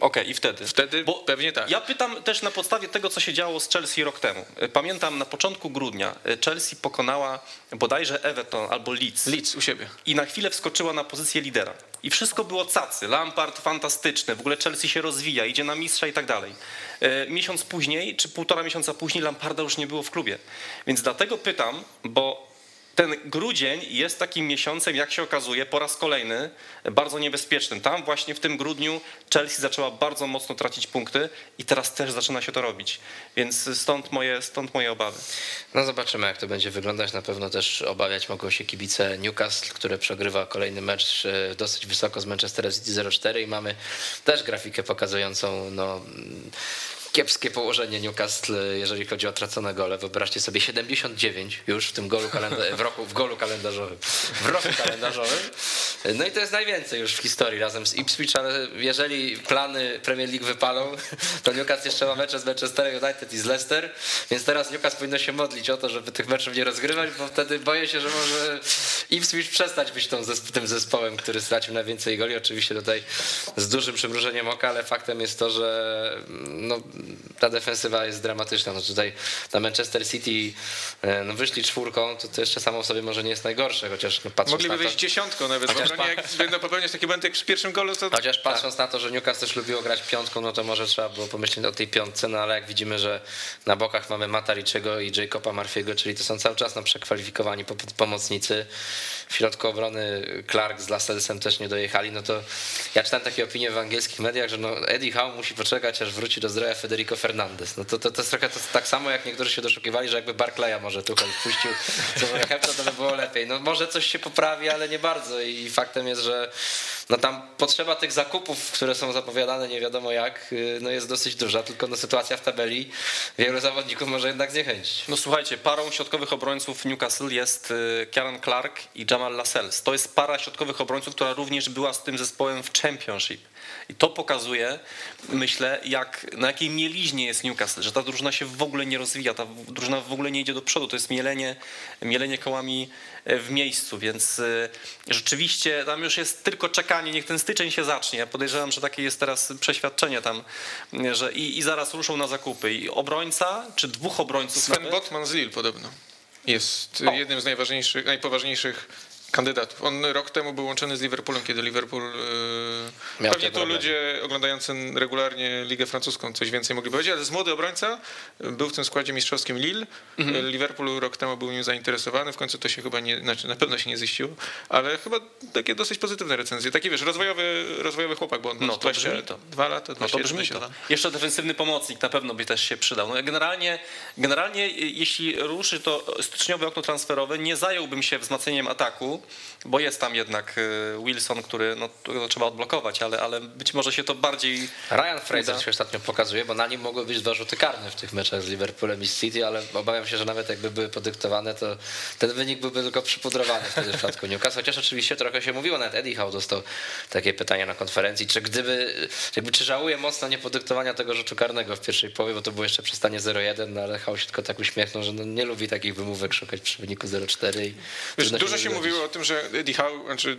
[SPEAKER 4] Okej, okay, i wtedy?
[SPEAKER 3] Wtedy Bo pewnie tak.
[SPEAKER 4] Ja pytam też na podstawie tego, co się działo z Chelsea rok temu. Pamiętam na początku grudnia Chelsea pokonała bodajże Everton albo Leeds.
[SPEAKER 3] Leeds u siebie.
[SPEAKER 4] I na chwilę wskoczyła na pozycję lidera. I wszystko było cacy. Lampard fantastyczny, w ogóle Chelsea się rozwija, idzie na mistrza i tak dalej. E, miesiąc później, czy półtora miesiąca później Lamparda już nie było w klubie. Więc dlatego pytam, bo ten grudzień jest takim miesiącem, jak się okazuje, po raz kolejny bardzo niebezpiecznym. Tam właśnie w tym grudniu Chelsea zaczęła bardzo mocno tracić punkty i teraz też zaczyna się to robić. Więc stąd moje, stąd moje obawy.
[SPEAKER 2] No zobaczymy, jak to będzie wyglądać. Na pewno też obawiać mogą się kibice Newcastle, które przegrywa kolejny mecz e, dosyć wysoko z Manchester City 0-4 i mamy też grafikę pokazującą no, kiepskie położenie Newcastle, jeżeli chodzi o tracone gole. Wyobraźcie sobie 79 już w tym golu w roku w golu kalendarzowym. W roku kalendarzowym. No i to jest najwięcej już w historii razem z Ipswich, ale jeżeli plany Premier League wypalą, to Newcastle jeszcze ma mecze z Manchester United i z Leicester, więc teraz Newcastle powinno się modlić o to, żeby tych meczów nie rozgrywać, bo wtedy boję się, że może Ipswich przestać być tą tym zespołem, który stracił najwięcej goli. Oczywiście tutaj z dużym przymrużeniem oka, ale faktem jest to, że no, ta defensywa jest dramatyczna. No tutaj na Manchester City e, no wyszli czwórką, to, to jeszcze samo w sobie może nie jest najgorsze, chociaż no, patrząc
[SPEAKER 3] Mogliby
[SPEAKER 2] na to,
[SPEAKER 3] wyjść dziesiątką nawet,
[SPEAKER 2] Chociaż
[SPEAKER 3] obronie, jak będą popełniać takie błędy jak przy pierwszym golu, to...
[SPEAKER 2] Chociaż patrząc na to, że Newcastle też lubiło grać piątką, no to może trzeba było pomyśleć o tej piątce, no ale jak widzimy, że na bokach mamy Matariczego i Jacoba Marfiego, czyli to są cały czas no, przekwalifikowani pomocnicy. W środku obrony Clark z Lascellesem też nie dojechali, no to ja czytałem takie opinie w angielskich mediach, że no Eddie Howe musi poczekać, aż wróci do zdrowia Federico Fernandez. No to, to, to jest trochę to, tak samo, jak niektórzy się doszukiwali, że jakby Barclaya może Tuchel wpuścił co Wolverhampton, to by było lepiej. No może coś się poprawi, ale nie bardzo i faktem jest, że no tam potrzeba tych zakupów, które są zapowiadane nie wiadomo jak, y, no jest dosyć duża, tylko no sytuacja w tabeli wielu zawodników może jednak zniechęcić.
[SPEAKER 4] No słuchajcie, parą środkowych obrońców Newcastle jest y, Kieran Clark i Jamal Lascelles. To jest para środkowych obrońców, która również była z tym zespołem w Championship. I to pokazuje, myślę, jak, na jakiej mieliźnie jest Newcastle, że ta drużyna się w ogóle nie rozwija, ta drużyna w ogóle nie idzie do przodu. To jest mielenie, mielenie kołami e, w miejscu, więc e, rzeczywiście tam już jest tylko czekanie, niech ten styczeń się zacznie. Ja podejrzewam, że takie jest teraz przeświadczenie tam, że i, i zaraz ruszą na zakupy. I obrońca, czy dwóch obrońców
[SPEAKER 3] Sven
[SPEAKER 4] nawet,
[SPEAKER 3] Botman z Lille podobno. Jest
[SPEAKER 4] O.
[SPEAKER 3] jednym z najważniejszych, najpoważniejszych kandydatów. On rok temu był łączony z Liverpoolem, kiedy Liverpool. Yy,
[SPEAKER 2] Miał
[SPEAKER 3] pewnie to
[SPEAKER 2] problemy.
[SPEAKER 3] ludzie oglądający regularnie Ligę Francuską coś więcej mogli powiedzieć, ale jest młody obrońca, był w tym składzie mistrzowskim Lille.
[SPEAKER 2] Mhm.
[SPEAKER 3] Liverpool rok temu był nim zainteresowany, w końcu to się chyba nie, znaczy na pewno się nie ziściło, ale chyba takie dosyć pozytywne recenzje. Taki wiesz, rozwojowy, rozwojowy chłopak, bo on
[SPEAKER 4] No to brzmi
[SPEAKER 3] 22 lata,
[SPEAKER 4] No
[SPEAKER 3] 21,
[SPEAKER 4] to brzmi to.
[SPEAKER 3] 22.
[SPEAKER 4] Jeszcze defensywny pomocnik na pewno by też się przydał. No generalnie, generalnie jeśli ruszy to styczniowe okno transferowe, nie zająłbym się wzmacnianiem ataku, bo jest tam jednak y, Wilson, który no, trzeba odblokować, ale, ale być może się to bardziej...
[SPEAKER 2] Ryan Fraser
[SPEAKER 4] Uda.
[SPEAKER 2] się ostatnio pokazuje, bo na nim mogły być dwa rzuty karne w tych meczach z Liverpoolem i City, ale obawiam się, że nawet jakby były podyktowane, to ten wynik byłby tylko przypudrowany wtedy w przypadku Newcastle. Chociaż oczywiście trochę się mówiło, nawet Eddie Howe dostał takie pytania na konferencji, czy gdyby, jakby, czy żałuje mocno niepodyktowania tego rzutu karnego w pierwszej połowie, bo to było jeszcze przy stanie 0-1, no ale Howe się tylko tak uśmiechnął, że no nie lubi takich wymówek szukać przy wyniku 0-4. I
[SPEAKER 3] Wiesz, dużo się
[SPEAKER 2] zgodzić.
[SPEAKER 3] mówiło o tym, że Eddie Howe, znaczy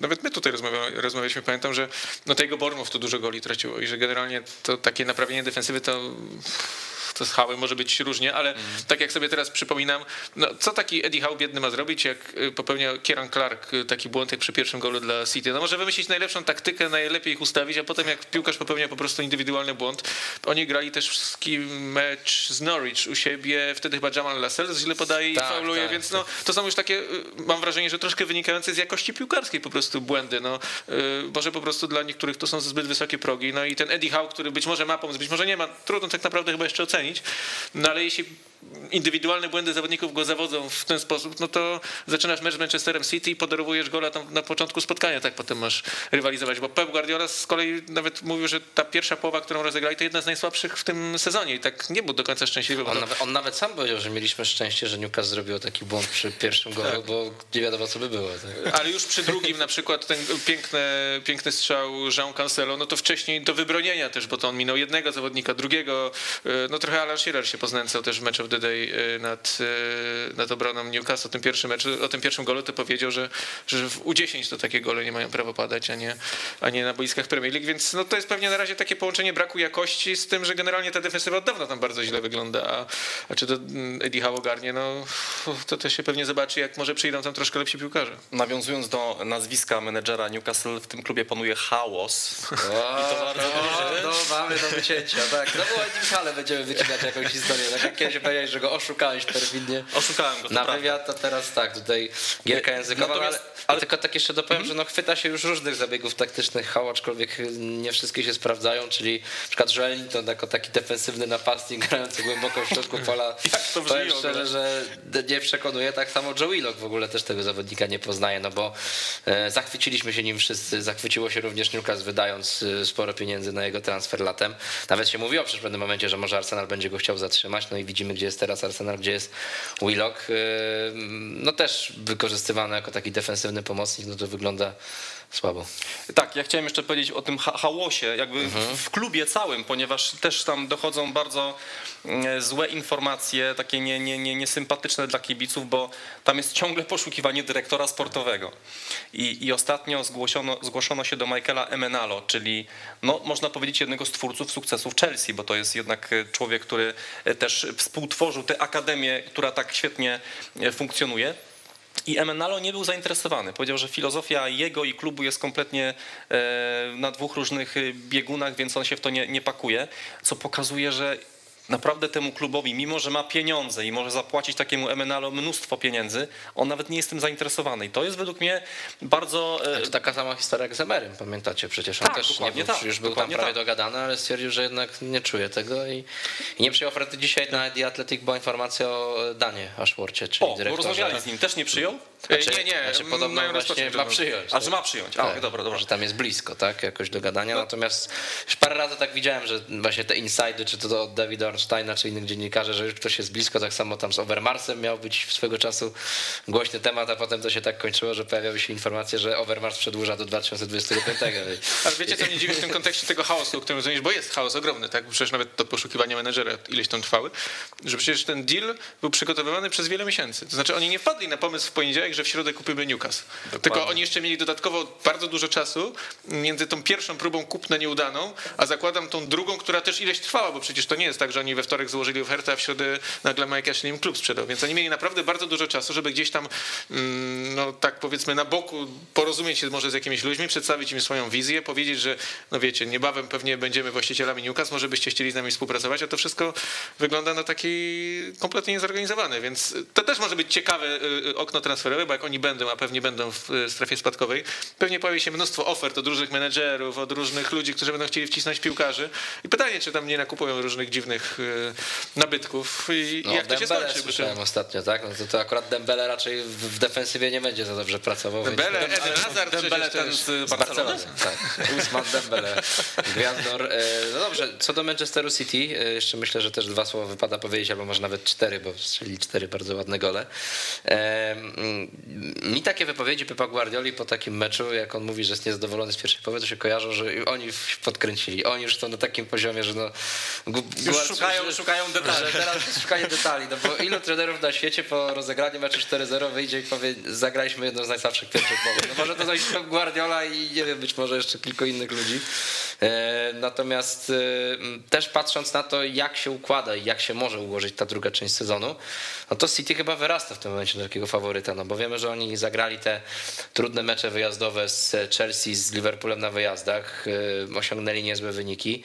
[SPEAKER 3] nawet my tutaj rozmawia, rozmawialiśmy, pamiętam, że no tego Bournemouth to dużo goli traciło i że generalnie to takie naprawienie defensywy to z Howe może być różnie, ale tak jak sobie teraz przypominam, no co taki Eddie Howe biedny ma zrobić, jak y, popełnia Kieran Clark y, taki błąd jak przy pierwszym golu dla City. No może wymyślić najlepszą taktykę, najlepiej ich ustawić, a potem jak piłkarz popełnia po prostu indywidualny błąd. Oni grali też mecz z Norwich u siebie, wtedy chyba Jamal Lascelles źle podaje i
[SPEAKER 2] Tak,
[SPEAKER 3] fauluje,
[SPEAKER 2] tak,
[SPEAKER 3] więc no to są już takie, y, mam wrażenie, że troszkę wynikające z jakości piłkarskiej po prostu błędy. No, może po prostu dla niektórych to są zbyt wysokie progi. No i ten Eddie Howe, który być może ma pomysł, być może nie ma, trudno tak naprawdę chyba jeszcze ocenić. No ale jeśli indywidualne błędy zawodników go zawodzą w ten sposób, no to zaczynasz mecz z Manchesterem City i podarowujesz gola tam na początku spotkania, tak potem masz rywalizować. Bo Pep Guardiola z kolei nawet mówił, że ta pierwsza połowa, którą rozegrali, to jedna z najsłabszych w tym sezonie i tak nie był do końca szczęśliwy.
[SPEAKER 2] On nawet, on nawet sam powiedział, że mieliśmy szczęście, że Newcastle zrobił taki błąd przy pierwszym golu, bo nie wiadomo co by było. Tak.
[SPEAKER 3] Ale już przy drugim na przykład ten piękny, piękny strzał Jean Cancelo, no to wcześniej do wybronienia też, bo to on minął jednego zawodnika, drugiego. y, No trochę Alan Shearer się poznęcał też w Match of the Day y, nad, y, nad obroną Newcastle. O tym pierwszym meczu, o tym pierwszym golu to powiedział, że, że w U10 to takie gole nie mają prawa padać, a nie, a nie na boiskach Premier League, więc no to jest pewnie na razie takie połączenie braku jakości z tym, że generalnie ta defensywa od dawna tam bardzo źle wygląda, a, a czy to mm, Eddie Howe ogarnie, no to też się pewnie zobaczy, jak może przyjdą tam troszkę lepsi piłkarze.
[SPEAKER 4] Nawiązując do nazwiska menedżera Newcastle, w tym klubie panuje chaos.
[SPEAKER 2] O,
[SPEAKER 4] to bardzo
[SPEAKER 2] no,
[SPEAKER 4] dobrze.
[SPEAKER 2] no, mamy do wycięcia, tak. No bo o Edim Hale będziemy wycinać jakąś historię. Tak jak kiedyś że go oszukałeś perfidnie. (laughs)
[SPEAKER 4] Oszukałem go,
[SPEAKER 2] Na wywiad, to teraz tak, tutaj gierka językowa, ale,
[SPEAKER 4] ale-
[SPEAKER 2] tylko tak jeszcze dopowiem, że no chwyta się już różnych zabiegów taktycznych Hał, aczkolwiek nie wszystkie się sprawdzają, czyli na przykład Joel Linton jako taki defensywny napastnik (laughs) grający głęboko w środku (laughs) pola.
[SPEAKER 4] Jak to
[SPEAKER 2] powiem szczerze, że nie przekonuje, tak samo Joe Willock w ogóle też tego zawodnika nie poznaje, no bo e, zachwyciliśmy się nim wszyscy, zachwyciło się również Newcastle wydając e, sporo pieniędzy na jego transfer latem. Nawet się mówiło przecież w pewnym momencie, że może Arsenal będzie go chciał zatrzymać, no i widzimy gdzie jest teraz Arsenal, gdzie jest Willock. No też wykorzystywany jako taki defensywny pomocnik, no to wygląda słabo.
[SPEAKER 4] Tak, ja chciałem jeszcze powiedzieć o tym ha- hałosie, jakby
[SPEAKER 2] Mhm.
[SPEAKER 4] w, klubie całym, ponieważ też tam dochodzą bardzo mm, złe informacje, takie nie, nie, nie, niesympatyczne dla kibiców, bo tam jest ciągle poszukiwanie dyrektora sportowego. I, i ostatnio zgłoszono, zgłoszono się do Michaela Emenalo, czyli no, można powiedzieć jednego z twórców sukcesów Chelsea, bo to jest jednak e, człowiek, który e, też współtworzył tę akademię, która tak świetnie e, funkcjonuje. I Emenalo nie był zainteresowany. Powiedział, że filozofia jego i klubu jest kompletnie e, na dwóch różnych biegunach, więc on się w to nie, nie pakuje, co pokazuje, że naprawdę temu klubowi, mimo że ma pieniądze i może zapłacić takiemu Emenalo mnóstwo pieniędzy, on nawet nie jest tym zainteresowany. I to jest według mnie bardzo... e,
[SPEAKER 2] To taka sama historia jak z Emerym, pamiętacie przecież. On
[SPEAKER 4] Tak,
[SPEAKER 2] też nie był,
[SPEAKER 4] tak,
[SPEAKER 2] już był tam prawie
[SPEAKER 4] tak.
[SPEAKER 2] dogadany, ale stwierdził, że jednak nie czuje tego i, i nie przyjął oferty dzisiaj na The Athletic była informacja o Danie Ashworcie, czyli
[SPEAKER 4] O,
[SPEAKER 2] dyrektorze.
[SPEAKER 4] rozmawiali z nim, też nie przyjął?
[SPEAKER 2] Znaczy,
[SPEAKER 3] nie, nie,
[SPEAKER 2] Znaczy, podobno
[SPEAKER 3] mają
[SPEAKER 2] właśnie ma przyjąć.
[SPEAKER 4] A, że ma przyjąć. A,
[SPEAKER 2] Tak,
[SPEAKER 4] dobra, dobra.
[SPEAKER 2] Że tam jest blisko, tak, jakoś do gadania. Natomiast już parę razy tak widziałem, że właśnie te insajdy, czy to od Davida Ornsteina, czy innych dziennikarzy, że już ktoś jest blisko, tak samo tam z Overmarsem miał być swego czasu głośny temat, a potem to się tak kończyło, że pojawiały się informacje, że Overmars przedłuża do 2025. (laughs)
[SPEAKER 3] Ale wiecie, co mnie dziwi w tym kontekście tego chaosu, o którym rozumiem, bo jest chaos ogromny, tak? Przecież nawet to poszukiwanie menedżera ileś tam trwały, że przecież ten deal był przygotowywany przez wiele miesięcy. To znaczy oni nie wpadli na pomysł w poniedziałek, że w środę kupimy Newcastle. Tylko oni jeszcze mieli dodatkowo bardzo dużo czasu między tą pierwszą próbą kupna nieudaną, a zakładam tą drugą, która też ileś trwała, bo przecież to nie jest tak, że oni we wtorek złożyli ofertę, a w środę nagle Mike Ashley im klub sprzedał. Więc oni mieli naprawdę bardzo dużo czasu, żeby gdzieś tam, mm, no tak powiedzmy na boku porozumieć się może z jakimiś ludźmi, przedstawić im swoją wizję, powiedzieć, że no wiecie, niebawem pewnie będziemy właścicielami Newcastle, może byście chcieli z nami współpracować, a to wszystko wygląda na taki kompletnie niezorganizowany, więc to też może być ciekawe y, okno transferowe, bo jak oni będą, a pewnie będą w y, strefie spadkowej, pewnie pojawi się mnóstwo ofert od różnych menedżerów, od różnych ludzi, którzy będą chcieli wcisnąć piłkarzy i pytanie, czy tam nie nakupują różnych dziwnych y, nabytków i,
[SPEAKER 2] No,
[SPEAKER 3] jak to się skończy. to-
[SPEAKER 2] słyszałem ostatnio, tak? No to, to akurat Dembele raczej w, defensywie nie będzie za dobrze pracował.
[SPEAKER 3] Dembele, Eden Hazard
[SPEAKER 4] Dembele ten z
[SPEAKER 2] Z
[SPEAKER 4] Barcelony?
[SPEAKER 2] Tak. Usman Dembele, gwiazdor. E, No dobrze, co do Manchesteru City, e, jeszcze myślę, że też dwa słowa wypada powiedzieć, albo może nawet cztery, bo strzeli cztery bardzo ładne gole. E, mm, Mi takie wypowiedzi Pepa Guardioli po takim meczu, jak on mówi, że jest niezadowolony z pierwszej połowy, to się kojarzą, że oni podkręcili. Oni już są na takim poziomie, że no... gu-
[SPEAKER 4] Już
[SPEAKER 2] Guard-
[SPEAKER 4] szukają, szukają detali.
[SPEAKER 2] teraz szukanie detali, no bo ilu trenerów na świecie po rozegraniu meczu 4-0 wyjdzie i powie, zagraliśmy jedną z najsłabszych pierwszych połów. No może to zrobić Pep Guardiola i nie wiem, być może jeszcze kilku innych ludzi. E, Natomiast e, też patrząc na to, jak się układa i jak się może ułożyć ta druga część sezonu, no to City chyba wyrasta w tym momencie do takiego faworyta, no bo wiemy, że oni zagrali te trudne mecze wyjazdowe z Chelsea, z Liverpoolem na wyjazdach, e, osiągnęli niezłe wyniki.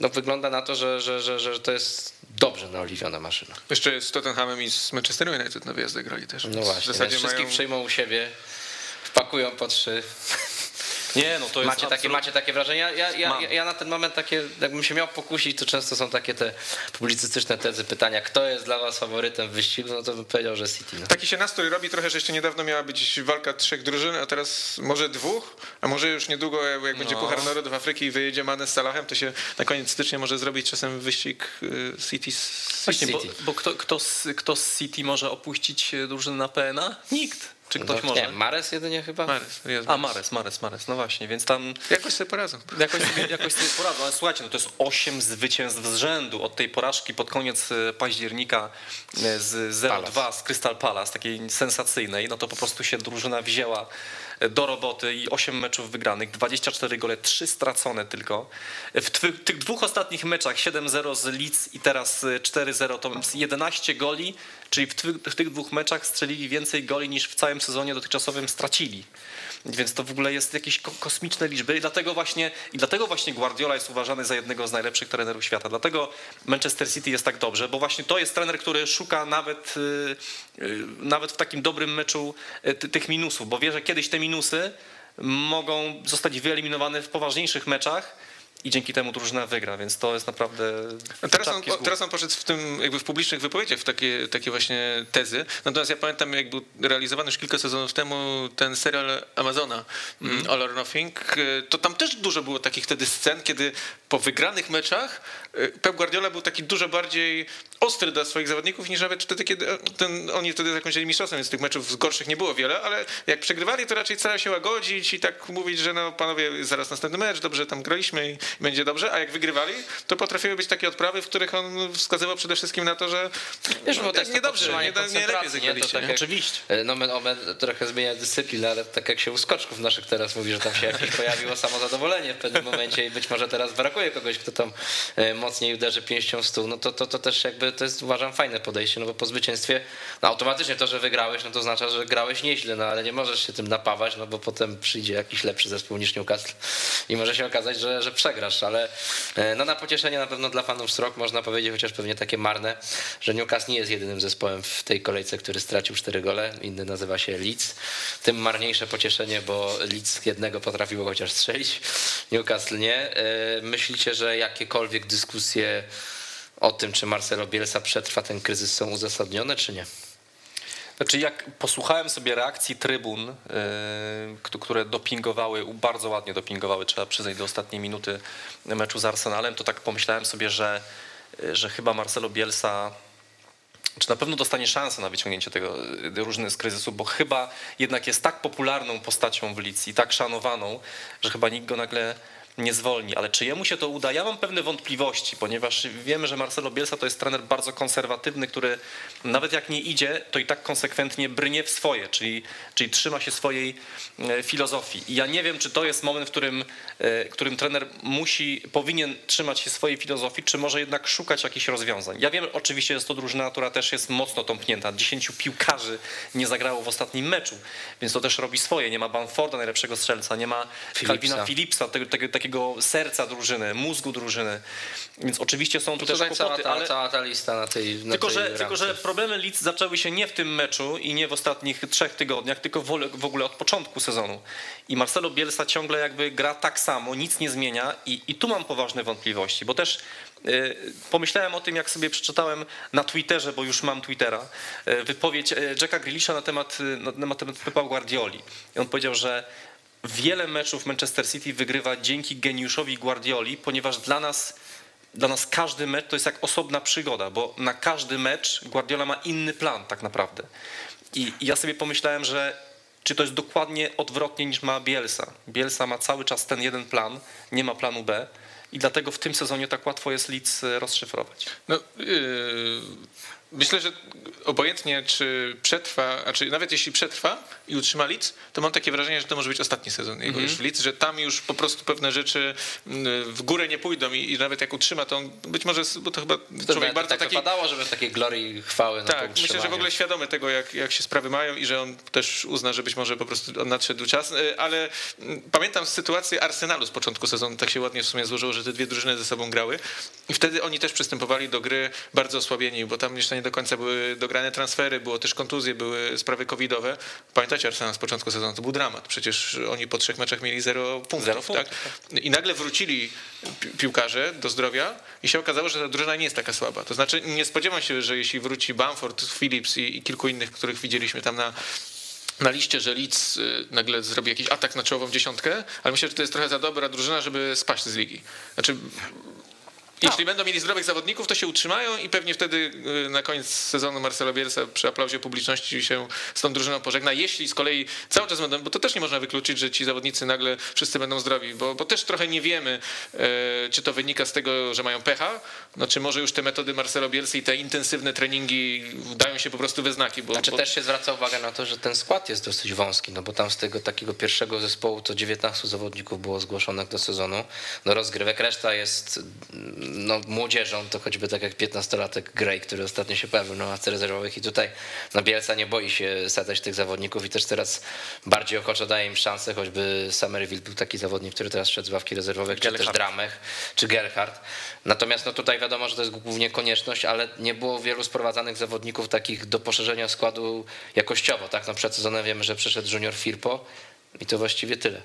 [SPEAKER 2] No wygląda na to, że, że, że, że to jest dobrze naoliwiona maszyna.
[SPEAKER 3] Jeszcze z Tottenhamem i z Manchester United na wyjazdy grali też.
[SPEAKER 2] No właśnie,
[SPEAKER 3] w zasadzie
[SPEAKER 2] wszystkich
[SPEAKER 3] mają...
[SPEAKER 2] przyjmą u siebie, wpakują po trzy.
[SPEAKER 4] Nie, no to jest
[SPEAKER 2] Macie takie,
[SPEAKER 4] absolut-
[SPEAKER 2] macie takie wrażenie? Ja, ja, ja, ja na ten moment takie, jakbym się miał pokusić, to często są takie te publicystyczne tezy, pytania, kto jest dla was faworytem w wyścigu, no to bym powiedział, że City. No.
[SPEAKER 3] Taki się nastrój robi trochę, że jeszcze niedawno miała być walka trzech drużyn, a teraz może dwóch, a może już niedługo, jak, jak będzie
[SPEAKER 4] No.
[SPEAKER 3] Puchar Narodów Afryki i wyjedzie Mane z Salahem, to się na koniec stycznia może zrobić czasem wyścig y, City z
[SPEAKER 4] Właśnie, bo,
[SPEAKER 2] City.
[SPEAKER 4] bo kto, kto, z, kto z City może opuścić drużynę na PNA? Nikt. Czy ktoś
[SPEAKER 2] no,
[SPEAKER 4] może?
[SPEAKER 2] Nie, Mares jedynie chyba?
[SPEAKER 3] Mares. Jest
[SPEAKER 4] A, Mares, Mares, Mares, no właśnie, więc tam
[SPEAKER 3] Jakoś sobie poradzą.
[SPEAKER 4] jakoś sobie, jakoś sobie poradzą. Ale słuchajcie, no to jest 8 zwycięstw z rzędu od tej porażki pod koniec e, października e, z 0-2 z Crystal Palace, takiej sensacyjnej, no to po prostu się drużyna wzięła do roboty i 8 meczów wygranych, 24 gole, 3 stracone tylko. W tych dwóch ostatnich meczach 7-0 z Leeds i teraz e, 4-0 to 11 goli, czyli w, w tych dwóch meczach strzelili więcej goli niż w całym sezonie dotychczasowym stracili. Więc to w ogóle jest jakieś kosmiczne liczby i dlatego właśnie, i dlatego właśnie Guardiola jest uważany za jednego z najlepszych trenerów świata. Dlatego Manchester City jest tak dobrze, bo właśnie to jest trener, który szuka nawet, y, y, nawet w takim dobrym meczu y, tych minusów, bo wie, że kiedyś te minusy mogą zostać wyeliminowane w poważniejszych meczach i dzięki temu drużyna wygra, więc to jest naprawdę.
[SPEAKER 3] Teraz on, teraz on poszedł w tym jakby w publicznych wypowiedziach w takie, takie właśnie tezy. Natomiast ja pamiętam, jak był realizowany już kilka sezonów temu ten serial Amazona mm. All or Nothing, to tam też dużo było takich wtedy scen, kiedy po wygranych meczach e, Pep Guardiola był taki dużo bardziej ostry dla swoich zawodników niż nawet wtedy, kiedy e, ten, oni wtedy zakończyli mistrzostwem, więc tych meczów gorszych nie było wiele, ale jak przegrywali, to raczej starał się łagodzić i tak mówić, że no panowie, zaraz następny mecz, dobrze tam graliśmy i będzie dobrze, a jak wygrywali, to potrafiły być takie odprawy, w których on wskazywał przede wszystkim na to, że
[SPEAKER 2] Wiesz, bo tak
[SPEAKER 3] niedobrze, nie, nie, nie lepiej zagraliście.
[SPEAKER 2] Tak Oczywiście. E, no men, omen trochę zmienia dyscyplinę, ale tak jak się u skoczków naszych teraz mówi, że tam się jakieś pojawiło samozadowolenie w pewnym momencie i być może teraz brakuje kogoś, kto tam e, mocniej uderzy pięścią w stół, no to, to, to też jakby to jest uważam fajne podejście, no bo po zwycięstwie no automatycznie to, że wygrałeś, no to oznacza, że grałeś nieźle, no ale nie możesz się tym napawać, no bo potem przyjdzie jakiś lepszy zespół niż Newcastle i może się okazać, że, że przegrasz, ale e, no na pocieszenie na pewno dla fanów Srok można powiedzieć, chociaż pewnie takie marne, że Newcastle nie jest jedynym zespołem w tej kolejce, który stracił cztery gole, inny nazywa się Leeds. Tym marniejsze pocieszenie, bo Leeds jednego potrafiło chociaż strzelić, Newcastle nie. E, myślicie, że jakiekolwiek dyskusje o tym, czy Marcelo Bielsa przetrwa ten kryzys są uzasadnione, czy nie?
[SPEAKER 4] Znaczy, jak posłuchałem sobie reakcji trybun, yy, które dopingowały, bardzo ładnie dopingowały, trzeba przyznać, do ostatniej minuty meczu z Arsenalem, to tak pomyślałem sobie, że, że chyba Marcelo Bielsa czy na pewno dostanie szansę na wyciągnięcie tego y, różnych z kryzysu, bo chyba jednak jest tak popularną postacią w Licji, tak szanowaną, że chyba nikt go nagle nie zwolni. Ale czy jemu się to uda? Ja mam pewne wątpliwości, ponieważ wiemy, że Marcelo Bielsa to jest trener bardzo konserwatywny, który nawet jak nie idzie, to i tak konsekwentnie brnie w swoje, czyli, czyli trzyma się swojej e, filozofii. I ja nie wiem, czy to jest moment, w którym, e, którym trener musi, powinien trzymać się swojej filozofii, czy może jednak szukać jakichś rozwiązań. Ja wiem, oczywiście jest to drużyna, która też jest mocno tąpnięta. Dziesięciu piłkarzy nie zagrało w ostatnim meczu, więc to też robi swoje. Nie ma Banforda, najlepszego strzelca, nie ma Calvina Philipsa, tego, tego, tego takiego serca drużyny, mózgu drużyny. Więc oczywiście są tu też kłopoty,
[SPEAKER 2] cała ta, ale... cała ta lista na tej na
[SPEAKER 4] tylko,
[SPEAKER 2] tej
[SPEAKER 4] że, tylko, że problemy Leeds zaczęły się nie w tym meczu i nie w ostatnich trzech tygodniach, tylko w ogóle od początku sezonu. I Marcelo Bielsa ciągle jakby gra tak samo, nic nie zmienia i, i tu mam poważne wątpliwości, bo też y, Pomyślałem o tym, jak sobie przeczytałem na Twitterze, bo już mam Twittera, y, wypowiedź y, Jacka Grealisha na temat, na temat Pepa Guardioli. I on powiedział, że wiele meczów Manchester City wygrywa dzięki geniuszowi Guardioli, ponieważ dla nas, dla nas każdy mecz to jest jak osobna przygoda, bo na każdy mecz Guardiola ma inny plan tak naprawdę. I, i ja sobie pomyślałem, że czy to jest dokładnie odwrotnie niż ma Bielsa. Bielsa ma cały czas ten jeden plan, nie ma planu B i dlatego w tym sezonie tak łatwo jest Leeds rozszyfrować.
[SPEAKER 3] No, yy, Myślę, że obojętnie czy przetrwa, a czy nawet jeśli przetrwa i utrzyma Leeds, to mam takie wrażenie, że to może być ostatni sezon jego mm-hmm. już w Leeds, że tam już po prostu pewne rzeczy mm, w górę nie pójdą i, i nawet jak utrzyma, to on być może, bo to chyba
[SPEAKER 2] to człowiek bardzo tak taki... wypadało, żeby w takiej glorii chwały
[SPEAKER 3] Tak, myślę, że w ogóle świadomy tego, jak, jak się sprawy mają i że on też uzna, że być może po prostu nadszedł czas, y, ale mm, pamiętam sytuację Arsenalu z początku sezonu, tak się ładnie w sumie złożyło, że te dwie drużyny ze sobą grały i wtedy oni też przystępowali do gry bardzo osłabieni, bo tam jeszcze nie do końca były dograne transfery, było też kontuzje, były sprawy covidowe. Pamiętacie Arsenal z początku sezonu, to był dramat. Przecież oni po trzech meczach mieli zero punktów. Zero punktów tak? I nagle wrócili pi piłkarze do zdrowia i się okazało, że ta drużyna nie jest taka słaba. To znaczy nie spodziewam się, że jeśli wróci Bamford, Phillips i, i kilku innych, których widzieliśmy tam na na liście, że Leeds y, nagle zrobi jakiś atak na czołową dziesiątkę, ale myślę, że to jest trochę za dobra drużyna, żeby spaść z ligi. Znaczy, jeśli no. będą mieli zdrowych zawodników, to się utrzymają i pewnie wtedy y, na koniec sezonu Marcelo Bielsa przy aplauzie publiczności się z tą drużyną pożegna. Jeśli z kolei cały czas będą, bo to też nie można wykluczyć, że ci zawodnicy nagle wszyscy będą zdrowi, bo, bo też trochę nie wiemy, e, czy to wynika z tego, że mają pecha, no czy może już te metody Marcelo Bielsy i te intensywne treningi dają się po prostu we znaki. Bo,
[SPEAKER 2] znaczy
[SPEAKER 3] bo...
[SPEAKER 2] też się zwraca uwagę na to, że ten skład jest dosyć wąski, no bo tam z tego takiego pierwszego zespołu to 19 zawodników było zgłoszonych do sezonu, do rozgrywek, reszta jest no, młodzieżą, to choćby tak jak 15-latek Gray, który ostatnio się pojawił na ławce rezerwowych i tutaj no, Bielsa nie boi się sadzać tych zawodników i też teraz bardziej ochoczo daje im szansę, choćby Somerville był taki zawodnik, który teraz szedł z ławki rezerwowych, czy też Dramech, czy Gerhard. Natomiast no, tutaj wiadomo, że to jest głównie konieczność, ale nie było wielu sprowadzanych zawodników takich do poszerzenia składu jakościowo. Tak? No, przed sezonem wiemy, że przeszedł junior Firpo i to właściwie tyle.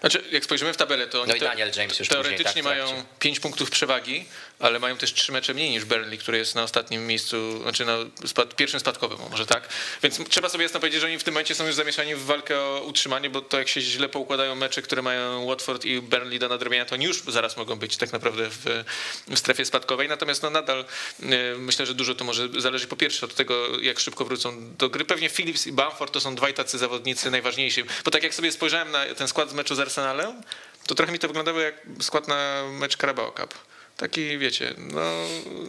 [SPEAKER 3] Znaczy, jak spojrzymy w tabelę, to
[SPEAKER 2] no James już
[SPEAKER 3] teoretycznie
[SPEAKER 2] później,
[SPEAKER 3] tak, mają 5 punktów przewagi, ale mają też 3 mecze mniej niż Burnley, który jest na ostatnim miejscu, znaczy na spad, pierwszym spadkowym, może tak. Więc trzeba sobie jasno powiedzieć, że oni w tym momencie są już zamieszani w walkę o utrzymanie, bo to jak się źle poukładają mecze, które mają Watford i Burnley do nadrobienia, to oni już zaraz mogą być tak naprawdę w, w strefie spadkowej. Natomiast no nadal y, myślę, że dużo to może zależy po pierwsze od tego, jak szybko wrócą do gry. Pewnie Phillips i Bamford to są dwaj tacy zawodnicy najważniejsi, bo tak jak sobie spojrzałem na ten skład z meczu z Arsenalem, to trochę mi to wyglądało jak skład na mecz Carabao Cup. Taki, wiecie, no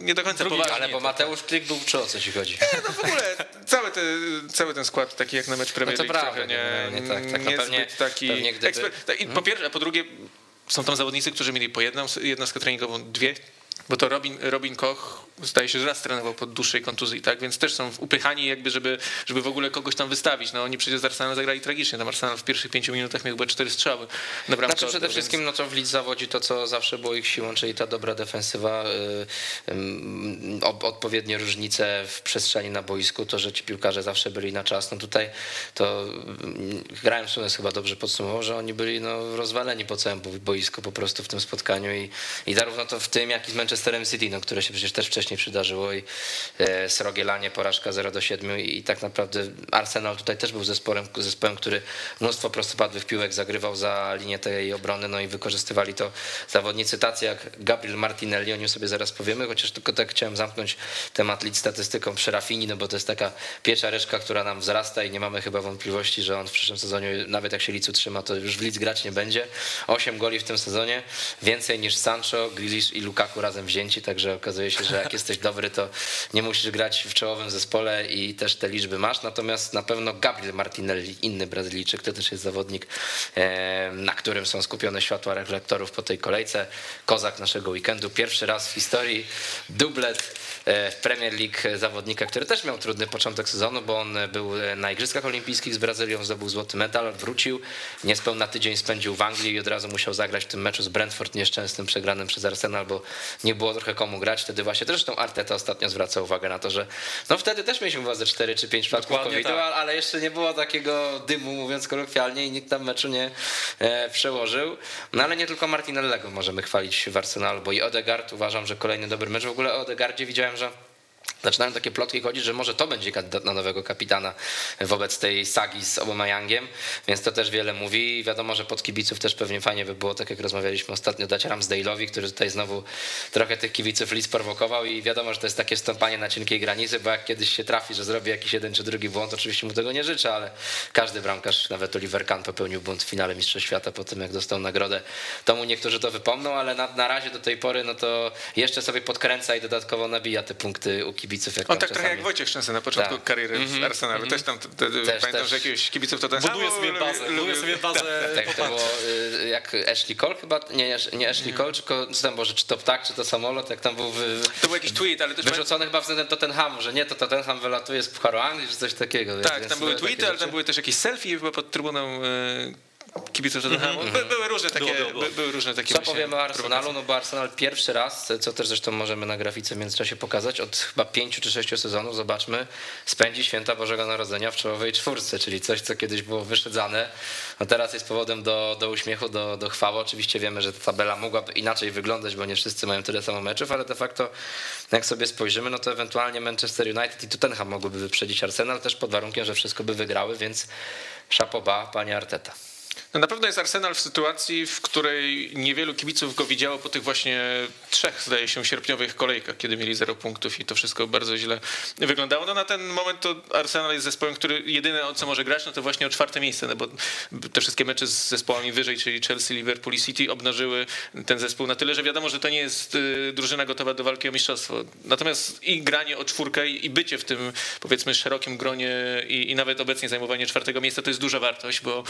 [SPEAKER 3] nie do końca
[SPEAKER 2] Drugi, Ale bo Mateusz Klik był czy o co ci chodzi?
[SPEAKER 3] Nie, no w ogóle cały, te, cały ten skład taki jak na mecz Premier League
[SPEAKER 2] no
[SPEAKER 3] to nie,
[SPEAKER 2] nie, tak, tak, no pewnie,
[SPEAKER 3] taki
[SPEAKER 2] pewnie gdyby...
[SPEAKER 3] ekspert. I po pierwsze, a po drugie są tam zawodnicy, którzy mieli po jedną jednostkę treningową, dwie, bo to Robin, Robin Koch zdaje się, że raz trenował pod dłuższej kontuzji, tak? Więc też są upychani jakby, żeby, żeby w ogóle kogoś tam wystawić. No oni przecież z Arsenalem zagrali tragicznie. Tam Arsenal w pierwszych pięciu minutach miał chyba cztery strzały na bramkę.
[SPEAKER 2] Znaczy przede wszystkim więc... no to w lidze zawodzi to, co zawsze było ich siłą, czyli ta dobra defensywa, yy, yy, odpowiednie różnice w przestrzeni na boisku, to, że ci piłkarze zawsze byli na czas. No tutaj to yy, grałem Sunes chyba dobrze podsumował, że oni byli no, rozwaleni po całym boisku po prostu w tym spotkaniu i, i zarówno to w tym, jak i z Manchesterem City, no, które się przecież też wcześniej przydarzyło i e, Srogielanie porażka 0 do 7 i tak naprawdę Arsenal tutaj też był zespołem, zespołem, który mnóstwo prostopadłych piłek zagrywał za linię tej obrony, no i wykorzystywali to zawodnicy tacy jak Gabriel Martinelli, o nim sobie zaraz powiemy, chociaż tylko tak chciałem zamknąć temat lid statystyką przy Rafini, no bo to jest taka pierwsza reszka, która nam wzrasta i nie mamy chyba wątpliwości, że on w przyszłym sezonie, nawet jak się licu trzyma, to już w Lidz grać nie będzie. 8 goli w tym sezonie, więcej niż Sancho, Grealish i Lukaku razem wzięci, także okazuje się, że jak jesteś dobry, to nie musisz grać w czołowym zespole i też te liczby masz. Natomiast na pewno Gabriel Martinelli, inny Brazylijczyk, to też jest zawodnik, e, na którym są skupione światła reflektorów po tej kolejce. Kozak naszego weekendu. Pierwszy raz w historii dublet w Premier League zawodnika, który też miał trudny początek sezonu, bo on był na Igrzyskach Olimpijskich z Brazylią, zdobył złoty medal, wrócił, niespełna tydzień spędził w Anglii i od razu musiał zagrać w tym meczu z Brentford nieszczęsnym, przegranym przez Arsenal, bo nie było trochę komu grać. Wtedy właśnie, zresztą Arteta ostatnio zwraca uwagę na to, że no wtedy też mieliśmy chyba ze 4 czy 5 przypadków covid tak. ale jeszcze nie było takiego dymu, mówiąc kolokwialnie i nikt tam meczu nie e, przełożył. No ale nie tylko Martinellego możemy chwalić w Arsenalu, bo i Odegaard uważam, że kolejny dobry mecz. W ogóle o Odegaardzie widziałem, że Zaczynają takie plotki chodzić, że może to będzie kandydat na nowego kapitana wobec tej sagi z Aubameyangiem, więc to też wiele mówi. Wiadomo, że pod kibiców też pewnie fajnie by było, tak jak rozmawialiśmy ostatnio, dać Ramsdale'owi, który tutaj znowu trochę tych kibiców lis prowokował i wiadomo, że to jest takie stąpanie na cienkiej granicy, bo jak kiedyś się trafi, że zrobi jakiś jeden czy drugi błąd, oczywiście mu tego nie życzę, ale każdy bramkarz, nawet Oliver Kahn popełnił błąd w finale Mistrzostw Świata po tym, jak dostał nagrodę. To mu niektórzy to wypomną, ale na, na razie do tej pory, no to jeszcze sobie podkręca i dodatkowo nabija te punkty u kibiców kibiców.
[SPEAKER 3] Jak On tak trochę jak Wojciech Szczęsny na początku tak. kariery mm -hmm. w mhm. Arsenalu. Mm -hmm. Też tam te, też, pamiętam, też. że jakiegoś kibiców to ten
[SPEAKER 4] Buduje sobie bazę. Buduje sobie bazę.
[SPEAKER 2] Tak, tak to było y, jak Ashley Cole chyba, nie, nie Ashley Cole, tylko co tam było, że czy to ptak, czy to samolot, jak tam był wy,
[SPEAKER 3] To był jakiś tweet, ale też
[SPEAKER 2] wyrzucony chyba względem Tottenhamu, że nie, to Tottenham wylatuje z Pucharu Anglii, czy coś takiego.
[SPEAKER 3] Tak, tam były tweety, ale tam były też jakieś selfie chyba pod trybuną y, kibiców Tottenhamu. Mm -hmm. Były różne takie, było, było. były różne takie
[SPEAKER 2] Co powiemy o Arsenalu? No bo Arsenal pierwszy raz, co też zresztą możemy na grafice w międzyczasie pokazać, od chyba pięciu czy sześciu sezonów, zobaczmy, spędzi święta Bożego Narodzenia w czołowej czwórce, czyli coś, co kiedyś było wyszedzane, a teraz jest powodem do, do uśmiechu, do, do chwały. Oczywiście wiemy, że ta tabela mogłaby inaczej wyglądać, bo nie wszyscy mają tyle samo meczów, ale de facto jak sobie spojrzymy, no to ewentualnie Manchester United i Tottenham mogłyby wyprzedzić Arsenal, też pod warunkiem, że wszystko by wygrały, więc szapoba, panie Arteta.
[SPEAKER 3] No na pewno jest Arsenal w sytuacji, w której niewielu kibiców go widziało po tych właśnie trzech, zdaje się, sierpniowych kolejkach, kiedy mieli zero punktów i to wszystko bardzo źle wyglądało. No na ten moment to Arsenal jest zespołem, który jedyne o co może grać, no to właśnie o czwarte miejsce, no bo te wszystkie mecze z zespołami wyżej, czyli Chelsea, Liverpool i City obnażyły ten zespół na tyle, że wiadomo, że to nie jest y, drużyna gotowa do walki o mistrzostwo. Natomiast i granie o czwórkę i bycie w tym powiedzmy szerokim gronie i, i nawet obecnie zajmowanie czwartego miejsca to jest duża wartość, bo,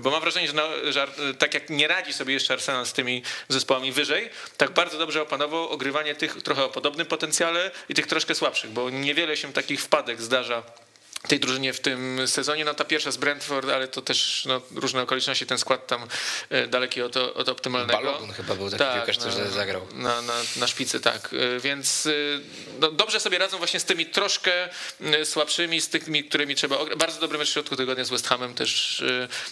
[SPEAKER 3] bo mam wrażenie, że, no, że tak jak nie radzi sobie jeszcze Arsenal z tymi zespołami wyżej, tak bardzo dobrze opanował ogrywanie tych trochę o podobnym potencjale i tych troszkę słabszych, bo niewiele się takich wpadek zdarza tej drużynie w tym sezonie. No ta pierwsza z Brentford, ale to też no, różne okoliczności, ten skład tam e, daleki od, od optymalnego.
[SPEAKER 2] Balogun chyba był taki tak, piłkarz, który zagrał.
[SPEAKER 3] Na, na, na szpicy, tak. E, więc e, no, dobrze sobie radzą właśnie z tymi troszkę słabszymi, z tymi, którymi trzeba... Bardzo dobry mecz w środku tygodnia z West Hamem też,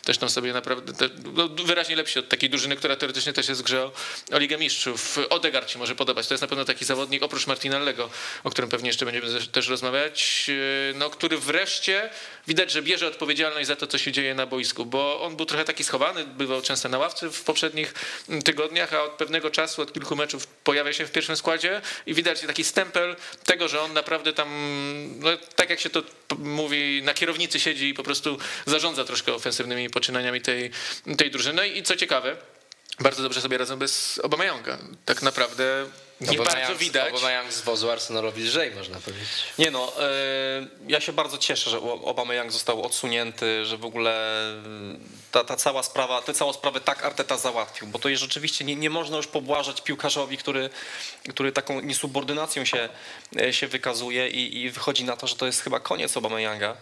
[SPEAKER 3] też tam sobie naprawdę te, no, wyraźnie lepsi od takiej drużyny, która teoretycznie też jest w grze o, o Ligę Mistrzów. Odegar ci może podobać. To jest na pewno taki zawodnik, oprócz Martinellego, o którym pewnie jeszcze będziemy też rozmawiać, no, który wreszcie wreszcie widać, że bierze odpowiedzialność za to, co się dzieje na boisku, bo on był trochę taki schowany, bywał często na ławce w poprzednich tygodniach, a od pewnego czasu, od kilku meczów pojawia się w pierwszym składzie i widać taki stempel tego, że on naprawdę tam, no, tak jak się to mówi, na kierownicy siedzi i po prostu zarządza troszkę ofensywnymi poczynaniami tej, tej drużyny i co ciekawe, bardzo dobrze sobie radzą bez Obameyanga. Tak naprawdę nie bardzo widać.
[SPEAKER 2] Aubameyang z wozu Arsenalowi lżej, można powiedzieć.
[SPEAKER 4] Nie no, e, ja się bardzo cieszę, że Aubameyang został odsunięty, że w ogóle ta, ta cała sprawa, tę całą sprawę tak Arteta załatwił, bo to jest rzeczywiście, nie, nie można już pobłażać piłkarzowi, który, który taką niesubordynacją się, e, się wykazuje i, i wychodzi na to, że to jest chyba koniec Aubameyanga.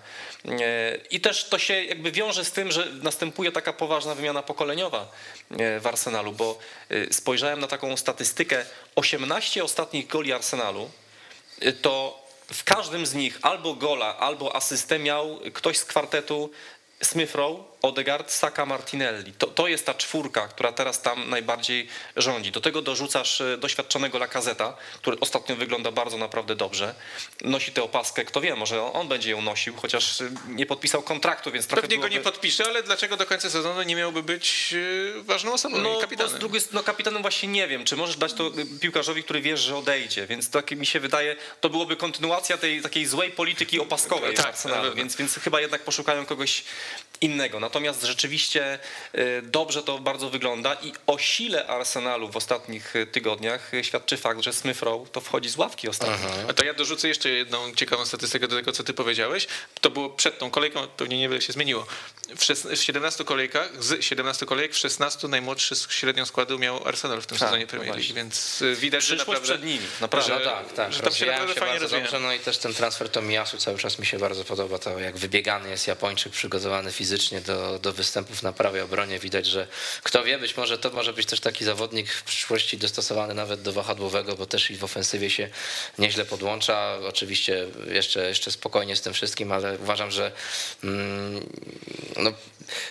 [SPEAKER 4] E, I też to się jakby wiąże z tym, że następuje taka poważna wymiana pokoleniowa w Arsenalu, bo spojrzałem na taką statystykę 18 17 ostatnich goli Arsenalu, y, to w każdym z nich albo gola, albo asystę miał ktoś z kwartetu Smith Rowe, Odegaard, Saka, Martinelli. To, to jest ta czwórka, która teraz tam najbardziej rządzi. Do tego dorzucasz e, doświadczonego Lakazeta, który ostatnio wygląda bardzo naprawdę dobrze. Nosi tę opaskę, kto wie, może on będzie ją nosił, chociaż e, nie podpisał kontraktu, więc
[SPEAKER 3] Pewnie
[SPEAKER 4] byłoby...
[SPEAKER 3] go nie podpisze, ale dlaczego do końca sezonu nie miałby być e, ważną osobą
[SPEAKER 4] no,
[SPEAKER 3] kapitanem?
[SPEAKER 4] Z drugiej, no kapitanem właśnie nie wiem, czy możesz dać to piłkarzowi, który wiesz, że odejdzie, więc tak mi się wydaje, to byłoby kontynuacja tej takiej złej polityki opaskowej tak, więc, więc chyba jednak poszukają kogoś innego. Natomiast rzeczywiście y, dobrze to bardzo wygląda i o sile Arsenalu w ostatnich y, tygodniach świadczy fakt, że Smith Rowe to wchodzi z ławki ostatnio.
[SPEAKER 3] A to ja dorzucę jeszcze jedną ciekawą statystykę do tego, co ty powiedziałeś. To było przed tą kolejką, pewnie niewiele się zmieniło. W 17 kolejkach, z 17 kolejek w 16 najmłodszy średnią składu miał Arsenal w tym tak, sezonie Premier League, więc y, widać,
[SPEAKER 4] Przyszłość
[SPEAKER 3] że naprawdę...
[SPEAKER 4] przed nimi, naprawdę.
[SPEAKER 2] Że, no tak, tak. Że tam się naprawdę się fajnie rozwija. Dobrze, no i też ten transfer Tomiyasu cały czas mi się bardzo podoba, to jak wybiegany jest Japończyk, przygotowany fizycznie do, do występów na prawej obronie. Widać, że kto wie, być może to może być też taki zawodnik w przyszłości dostosowany nawet do wahadłowego, bo też i w ofensywie się nieźle podłącza. Oczywiście jeszcze, jeszcze spokojnie z tym wszystkim, ale uważam, że mm, no,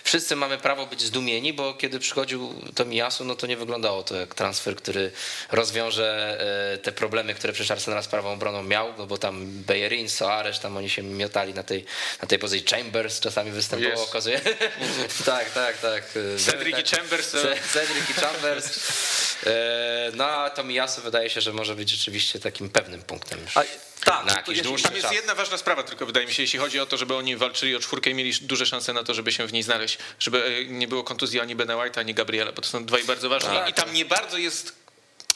[SPEAKER 2] wszyscy mamy prawo być zdumieni, bo kiedy przychodził Tomiyasu, no to nie wyglądało to jak transfer, który rozwiąże e, te problemy, które przecież Arsenal z prawą obroną miał, no bo tam Bejerin, Soares, tam oni się miotali na tej, na tej pozycji. Chambers czasami występował, okazuje. (laughs) tak, tak, tak.
[SPEAKER 3] Cedric i Chambers.
[SPEAKER 2] Cedric i Chambers. (laughs) E, no a Tomiyasu wydaje się, że może być rzeczywiście takim pewnym punktem. A,
[SPEAKER 3] tak, na jakiś dłuższy tam jest czas. jedna ważna sprawa tylko wydaje mi się, jeśli chodzi o to, żeby oni walczyli o czwórkę i mieli duże szanse na to, żeby się w niej znaleźć, żeby e, nie było kontuzji ani Bena White'a, ani Gabriela, bo to są dwaj bardzo ważni tak. i tam nie bardzo jest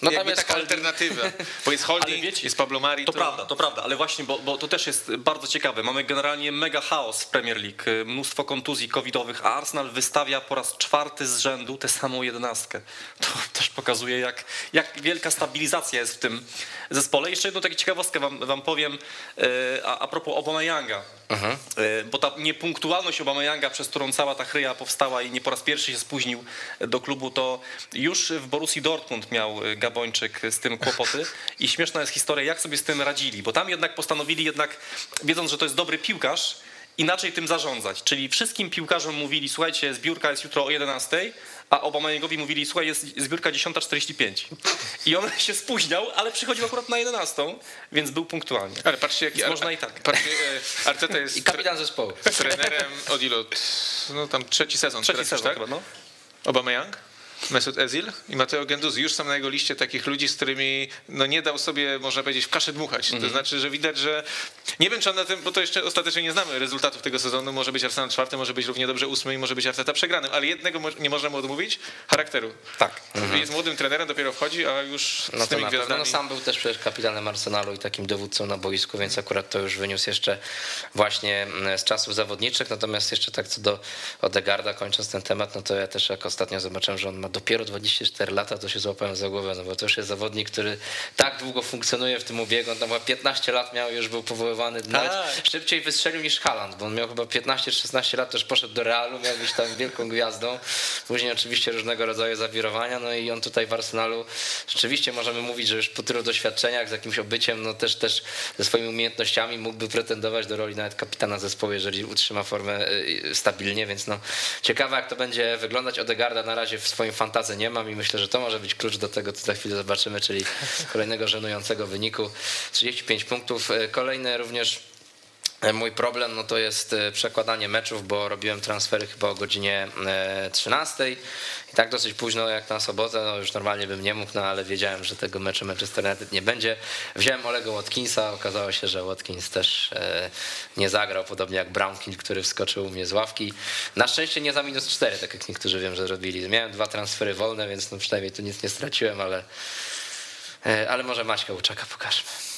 [SPEAKER 3] no tam jest taka holding. alternatywa, (laughs) bo jest holding, wiecie, jest Pablo Mari.
[SPEAKER 4] To, to, prawda, to prawda, ale właśnie, bo, bo, to też jest bardzo ciekawe. Mamy generalnie mega chaos w Premier League, mnóstwo kontuzji covidowych, a Arsenal wystawia po raz czwarty z rzędu tę samą jedenastkę. To (laughs) też pokazuje, jak, jak wielka stabilizacja jest w tym zespole. Jeszcze jedną taką ciekawostkę wam, wam powiem e, a, a propos Obama-Yanga, mhm. E, bo ta niepunktualność Obama-Yanga, przez którą cała ta chryja powstała i nie po raz pierwszy się spóźnił do klubu, to już w Borussii Dortmund miał Gabriel Gabończyk z tym kłopoty i śmieszna jest historia, jak sobie z tym radzili, bo tam jednak postanowili jednak, wiedząc, że to jest dobry piłkarz, inaczej tym zarządzać. Czyli wszystkim piłkarzom mówili, słuchajcie, zbiórka jest jutro o 11, a Obamajegowi mówili, słuchaj, jest zbiórka 10.45. I on (laughs) się spóźniał, ale przychodził akurat na 11, więc był punktualnie.
[SPEAKER 3] Ale patrzcie, jaki
[SPEAKER 4] można i tak.
[SPEAKER 3] Patrzcie, e, Arteta jest
[SPEAKER 2] I kapitan zespołu.
[SPEAKER 3] Trenerem od ilu? No tam trzeci sezon.
[SPEAKER 4] Trzeci sezon, tak? Chyba, no.
[SPEAKER 3] Obama Young? Mesut Ezil i Mateo Genduz już są na jego liście takich ludzi, z którymi no nie dał sobie, można powiedzieć, w kaszę dmuchać. To
[SPEAKER 2] Mhm.
[SPEAKER 3] znaczy, że widać, że nie wiem, czy on na tym, bo to jeszcze ostatecznie nie znamy rezultatów tego sezonu. Może być Arsenal czwarty, może być równie dobrze ósmy i może być Arteta przegranym, ale jednego nie możemy odmówić, charakteru.
[SPEAKER 4] Tak.
[SPEAKER 3] Jest młodym trenerem, dopiero wchodzi, a już
[SPEAKER 2] No
[SPEAKER 3] z tymi
[SPEAKER 2] pewno.
[SPEAKER 3] gwiazdami.
[SPEAKER 2] No sam był też przecież kapitanem Arsenalu i takim dowódcą na boisku, więc akurat to już wyniósł jeszcze właśnie mm, z czasów zawodniczych. Natomiast jeszcze tak co do Odegarda, kończąc ten temat, no to ja też jak ostatnio zobaczyłem, że on ma dopiero 24 lata, to się złapałem za głowę, no bo to już jest zawodnik, który tak długo funkcjonuje w tym ubiegu. On tam chyba 15 lat miał, już był powoływany. Nawet szybciej wystrzelił niż Haaland, bo on miał chyba 15-16 lat, też poszedł do Realu, miał być tam wielką gwiazdą. Później oczywiście różnego rodzaju zawirowania, no i on tutaj w Arsenalu rzeczywiście możemy mówić, że już po tylu doświadczeniach, z jakimś obyciem, no też też ze swoimi umiejętnościami mógłby pretendować do roli nawet kapitana zespołu, jeżeli utrzyma formę y, stabilnie, więc no ciekawe jak to będzie wyglądać. Odegarda na razie w swoim fantazy nie mam i myślę, że to może być klucz do tego, co za chwilę zobaczymy, czyli kolejnego żenującego wyniku. 35 punktów. Y, Kolejny również Mój problem no to jest e, przekładanie meczów, bo robiłem transfery chyba o godzinie e, 13 i tak dosyć późno jak na sobotę, no już normalnie bym nie mógł, no ale wiedziałem, że tego meczu Manchester United nie będzie. Wziąłem Olego Watkinsa, okazało się, że Watkins też e, nie zagrał, podobnie jak Brownkill, który wskoczył u mnie z ławki. Na szczęście nie za minus 4, tak jak niektórzy wiem, że robili. Miałem dwa transfery wolne, więc no przynajmniej tu nic nie straciłem, ale, e, ale może Maćka Łuczaka pokażmy.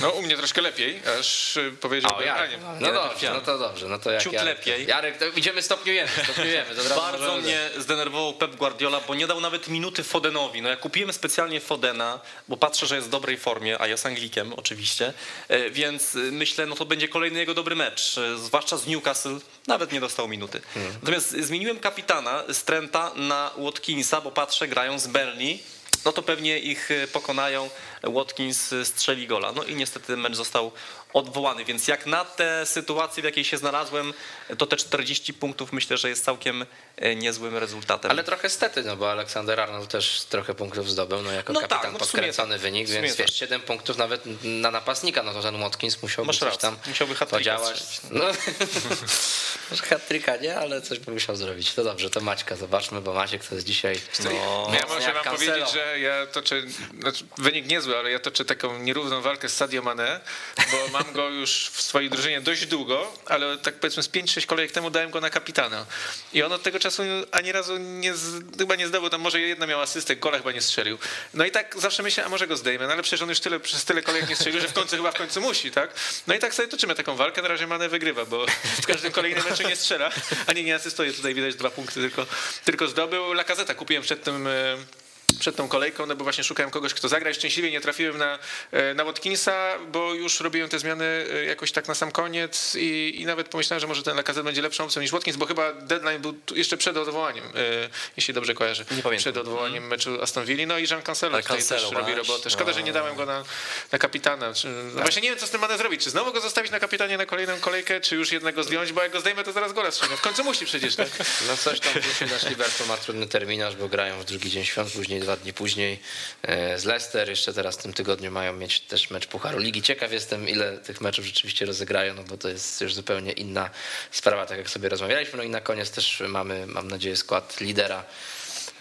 [SPEAKER 3] No u mnie troszkę lepiej, aż y, powiedziałbym.
[SPEAKER 2] O, Jarek.
[SPEAKER 3] nie.
[SPEAKER 2] No dobrze, no to dobrze. No to jak
[SPEAKER 4] Ciut
[SPEAKER 2] Jarek,
[SPEAKER 4] lepiej.
[SPEAKER 2] Jarek, to idziemy, stopniujemy, stopniujemy. (laughs)
[SPEAKER 4] Bardzo mnie zdenerwował Pep Guardiola, bo nie dał nawet minuty Fodenowi. No ja kupiłem specjalnie Fodena, bo patrzę, że jest w dobrej formie, a jest Anglikiem oczywiście, E, więc y, myślę, no to będzie kolejny jego dobry mecz, e, zwłaszcza z Newcastle, nawet nie dostał minuty. Natomiast zmieniłem kapitana z Trenta na Watkinsa, bo patrzę, grają z Burnley, no to pewnie ich e, pokonają, Watkins e, strzeli gola. No i niestety mecz został odwołany, więc jak na tę sytuację, w jakiej się znalazłem, to te 40 punktów myślę, że jest całkiem e, niezłym rezultatem.
[SPEAKER 2] Ale trochę stety, no bo Aleksander Arnold też trochę punktów zdobył, no jako
[SPEAKER 4] No
[SPEAKER 2] kapitan
[SPEAKER 4] tak, no
[SPEAKER 2] podkręcony
[SPEAKER 4] tak.
[SPEAKER 2] wynik, więc
[SPEAKER 4] tak.
[SPEAKER 2] wiesz, 7 punktów nawet na napastnika, no to ten Watkins musiałby
[SPEAKER 4] Masz
[SPEAKER 2] coś
[SPEAKER 4] rację,
[SPEAKER 2] tam
[SPEAKER 4] musiałby
[SPEAKER 2] podziałać. No, (laughs) może hat nie, ale coś by musiał zrobić. To dobrze, to Maćka zobaczmy, bo Maciek to jest dzisiaj
[SPEAKER 4] No.
[SPEAKER 3] Ja
[SPEAKER 2] jak
[SPEAKER 3] wam powiedzieć, że ja toczę, znaczy wynik niezły, ale ja toczę taką nierówną walkę z Sadio Mane, bo mam go już w swojej drużynie dość długo, ale tak powiedzmy z 5-6 kolejek temu dałem go na kapitana. I on od tego czasu ani razu nie, chyba nie zdobył, tam może jedna miała asystę, gola chyba nie strzelił. No i tak zawsze myślę, a może go zdejmę, no ale przecież on już tyle, przez tyle kolejek nie strzelił, że w końcu chyba w końcu musi, tak? No i tak sobie toczymy taką walkę, na razie Mane wygrywa, bo w każdym kolejnym meczu nie strzela, ani nie asystuje, tutaj widać dwa punkty tylko, tylko zdobył. Lakazeta kupiłem przed tym... przed tą kolejką, no bo właśnie szukałem kogoś, kto zagra i szczęśliwie nie trafiłem na, e, na Watkinsa, bo już robiłem te zmiany e, jakoś tak na sam koniec i, i nawet pomyślałem, że może ten Lacazette będzie lepszą opcją niż Watkins, bo chyba deadline był jeszcze przed odwołaniem, e, jeśli dobrze kojarzę.
[SPEAKER 4] Nie pamiętam.
[SPEAKER 3] Przed odwołaniem meczu Aston Villa, no i Jean Cancelo tutaj
[SPEAKER 4] Cancelo,
[SPEAKER 3] też robi robotę. Szkoda, że nie dałem go na, na kapitana. No właśnie nie wiem, co z tym Manem zrobić. Czy znowu go zostawić na kapitanie na kolejną kolejkę, czy już jednego zdjąć, bo jak go zdejmę, to zaraz gola strzelię. W końcu musi przecież, tak?
[SPEAKER 2] No coś tam wrócił nasz Liverpool, ma trudny terminarz, bo grają w drugi dzień świąt, później dwa dni później e, z Leicester. Jeszcze teraz w tym tygodniu mają mieć też mecz Pucharu Ligi. Ciekaw jestem, ile tych meczów rzeczywiście rozegrają, no bo to jest już zupełnie inna sprawa, tak jak sobie rozmawialiśmy. No i na koniec też mamy, mam nadzieję, skład lidera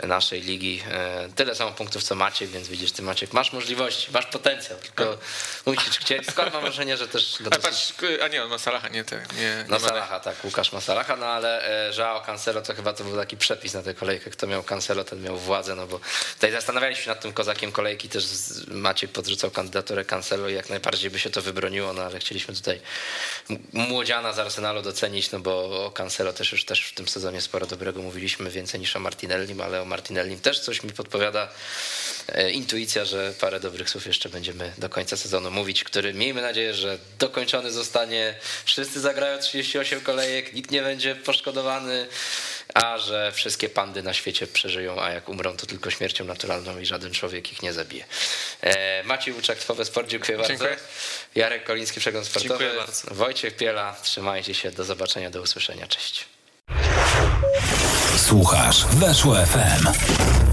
[SPEAKER 2] naszej ligi. E, Tyle samo punktów co Maciek, więc widzisz, ty Maciek, masz możliwości, masz potencjał, tylko musisz chcieć. Skład mam wrażenie, że też do
[SPEAKER 3] A patrz, a nie, on ma Salaha, nie te, nie,
[SPEAKER 2] no. Salaha, tak, Łukasz ma Salaha, no ale e, Joao Cancelo to chyba to był taki przepis na tę kolejkę. Kto miał Cancelo, ten miał władzę, no bo tutaj zastanawialiśmy się nad tym kozakiem kolejki, też Maciek podrzucał kandydaturę Cancelo i jak najbardziej by się to wybroniło, no ale chcieliśmy tutaj młodziana z Arsenalu docenić, no bo o Cancelo też już też w tym sezonie sporo dobrego mówiliśmy, więcej niż o Martinellim, ale o Martinellim też coś mi podpowiada e, intuicja, że parę dobrych słów jeszcze będziemy do końca sezonu mówić, który miejmy nadzieję, że dokończony zostanie. Wszyscy zagrają 38 kolejek, nikt nie będzie poszkodowany, a że wszystkie pandy na świecie przeżyją, a jak umrą, to tylko śmiercią naturalną i żaden człowiek ich nie zabije. E, Maciej Łuczak, Twowe Sport, dziękuję bardzo.
[SPEAKER 3] Dziękuję.
[SPEAKER 2] Jarek Koliński, Przegląd Sportowy.
[SPEAKER 4] Dziękuję bardzo.
[SPEAKER 2] Wojciech Piela, trzymajcie się, do zobaczenia, do usłyszenia, cześć.
[SPEAKER 1] Słuchasz Weszło FM.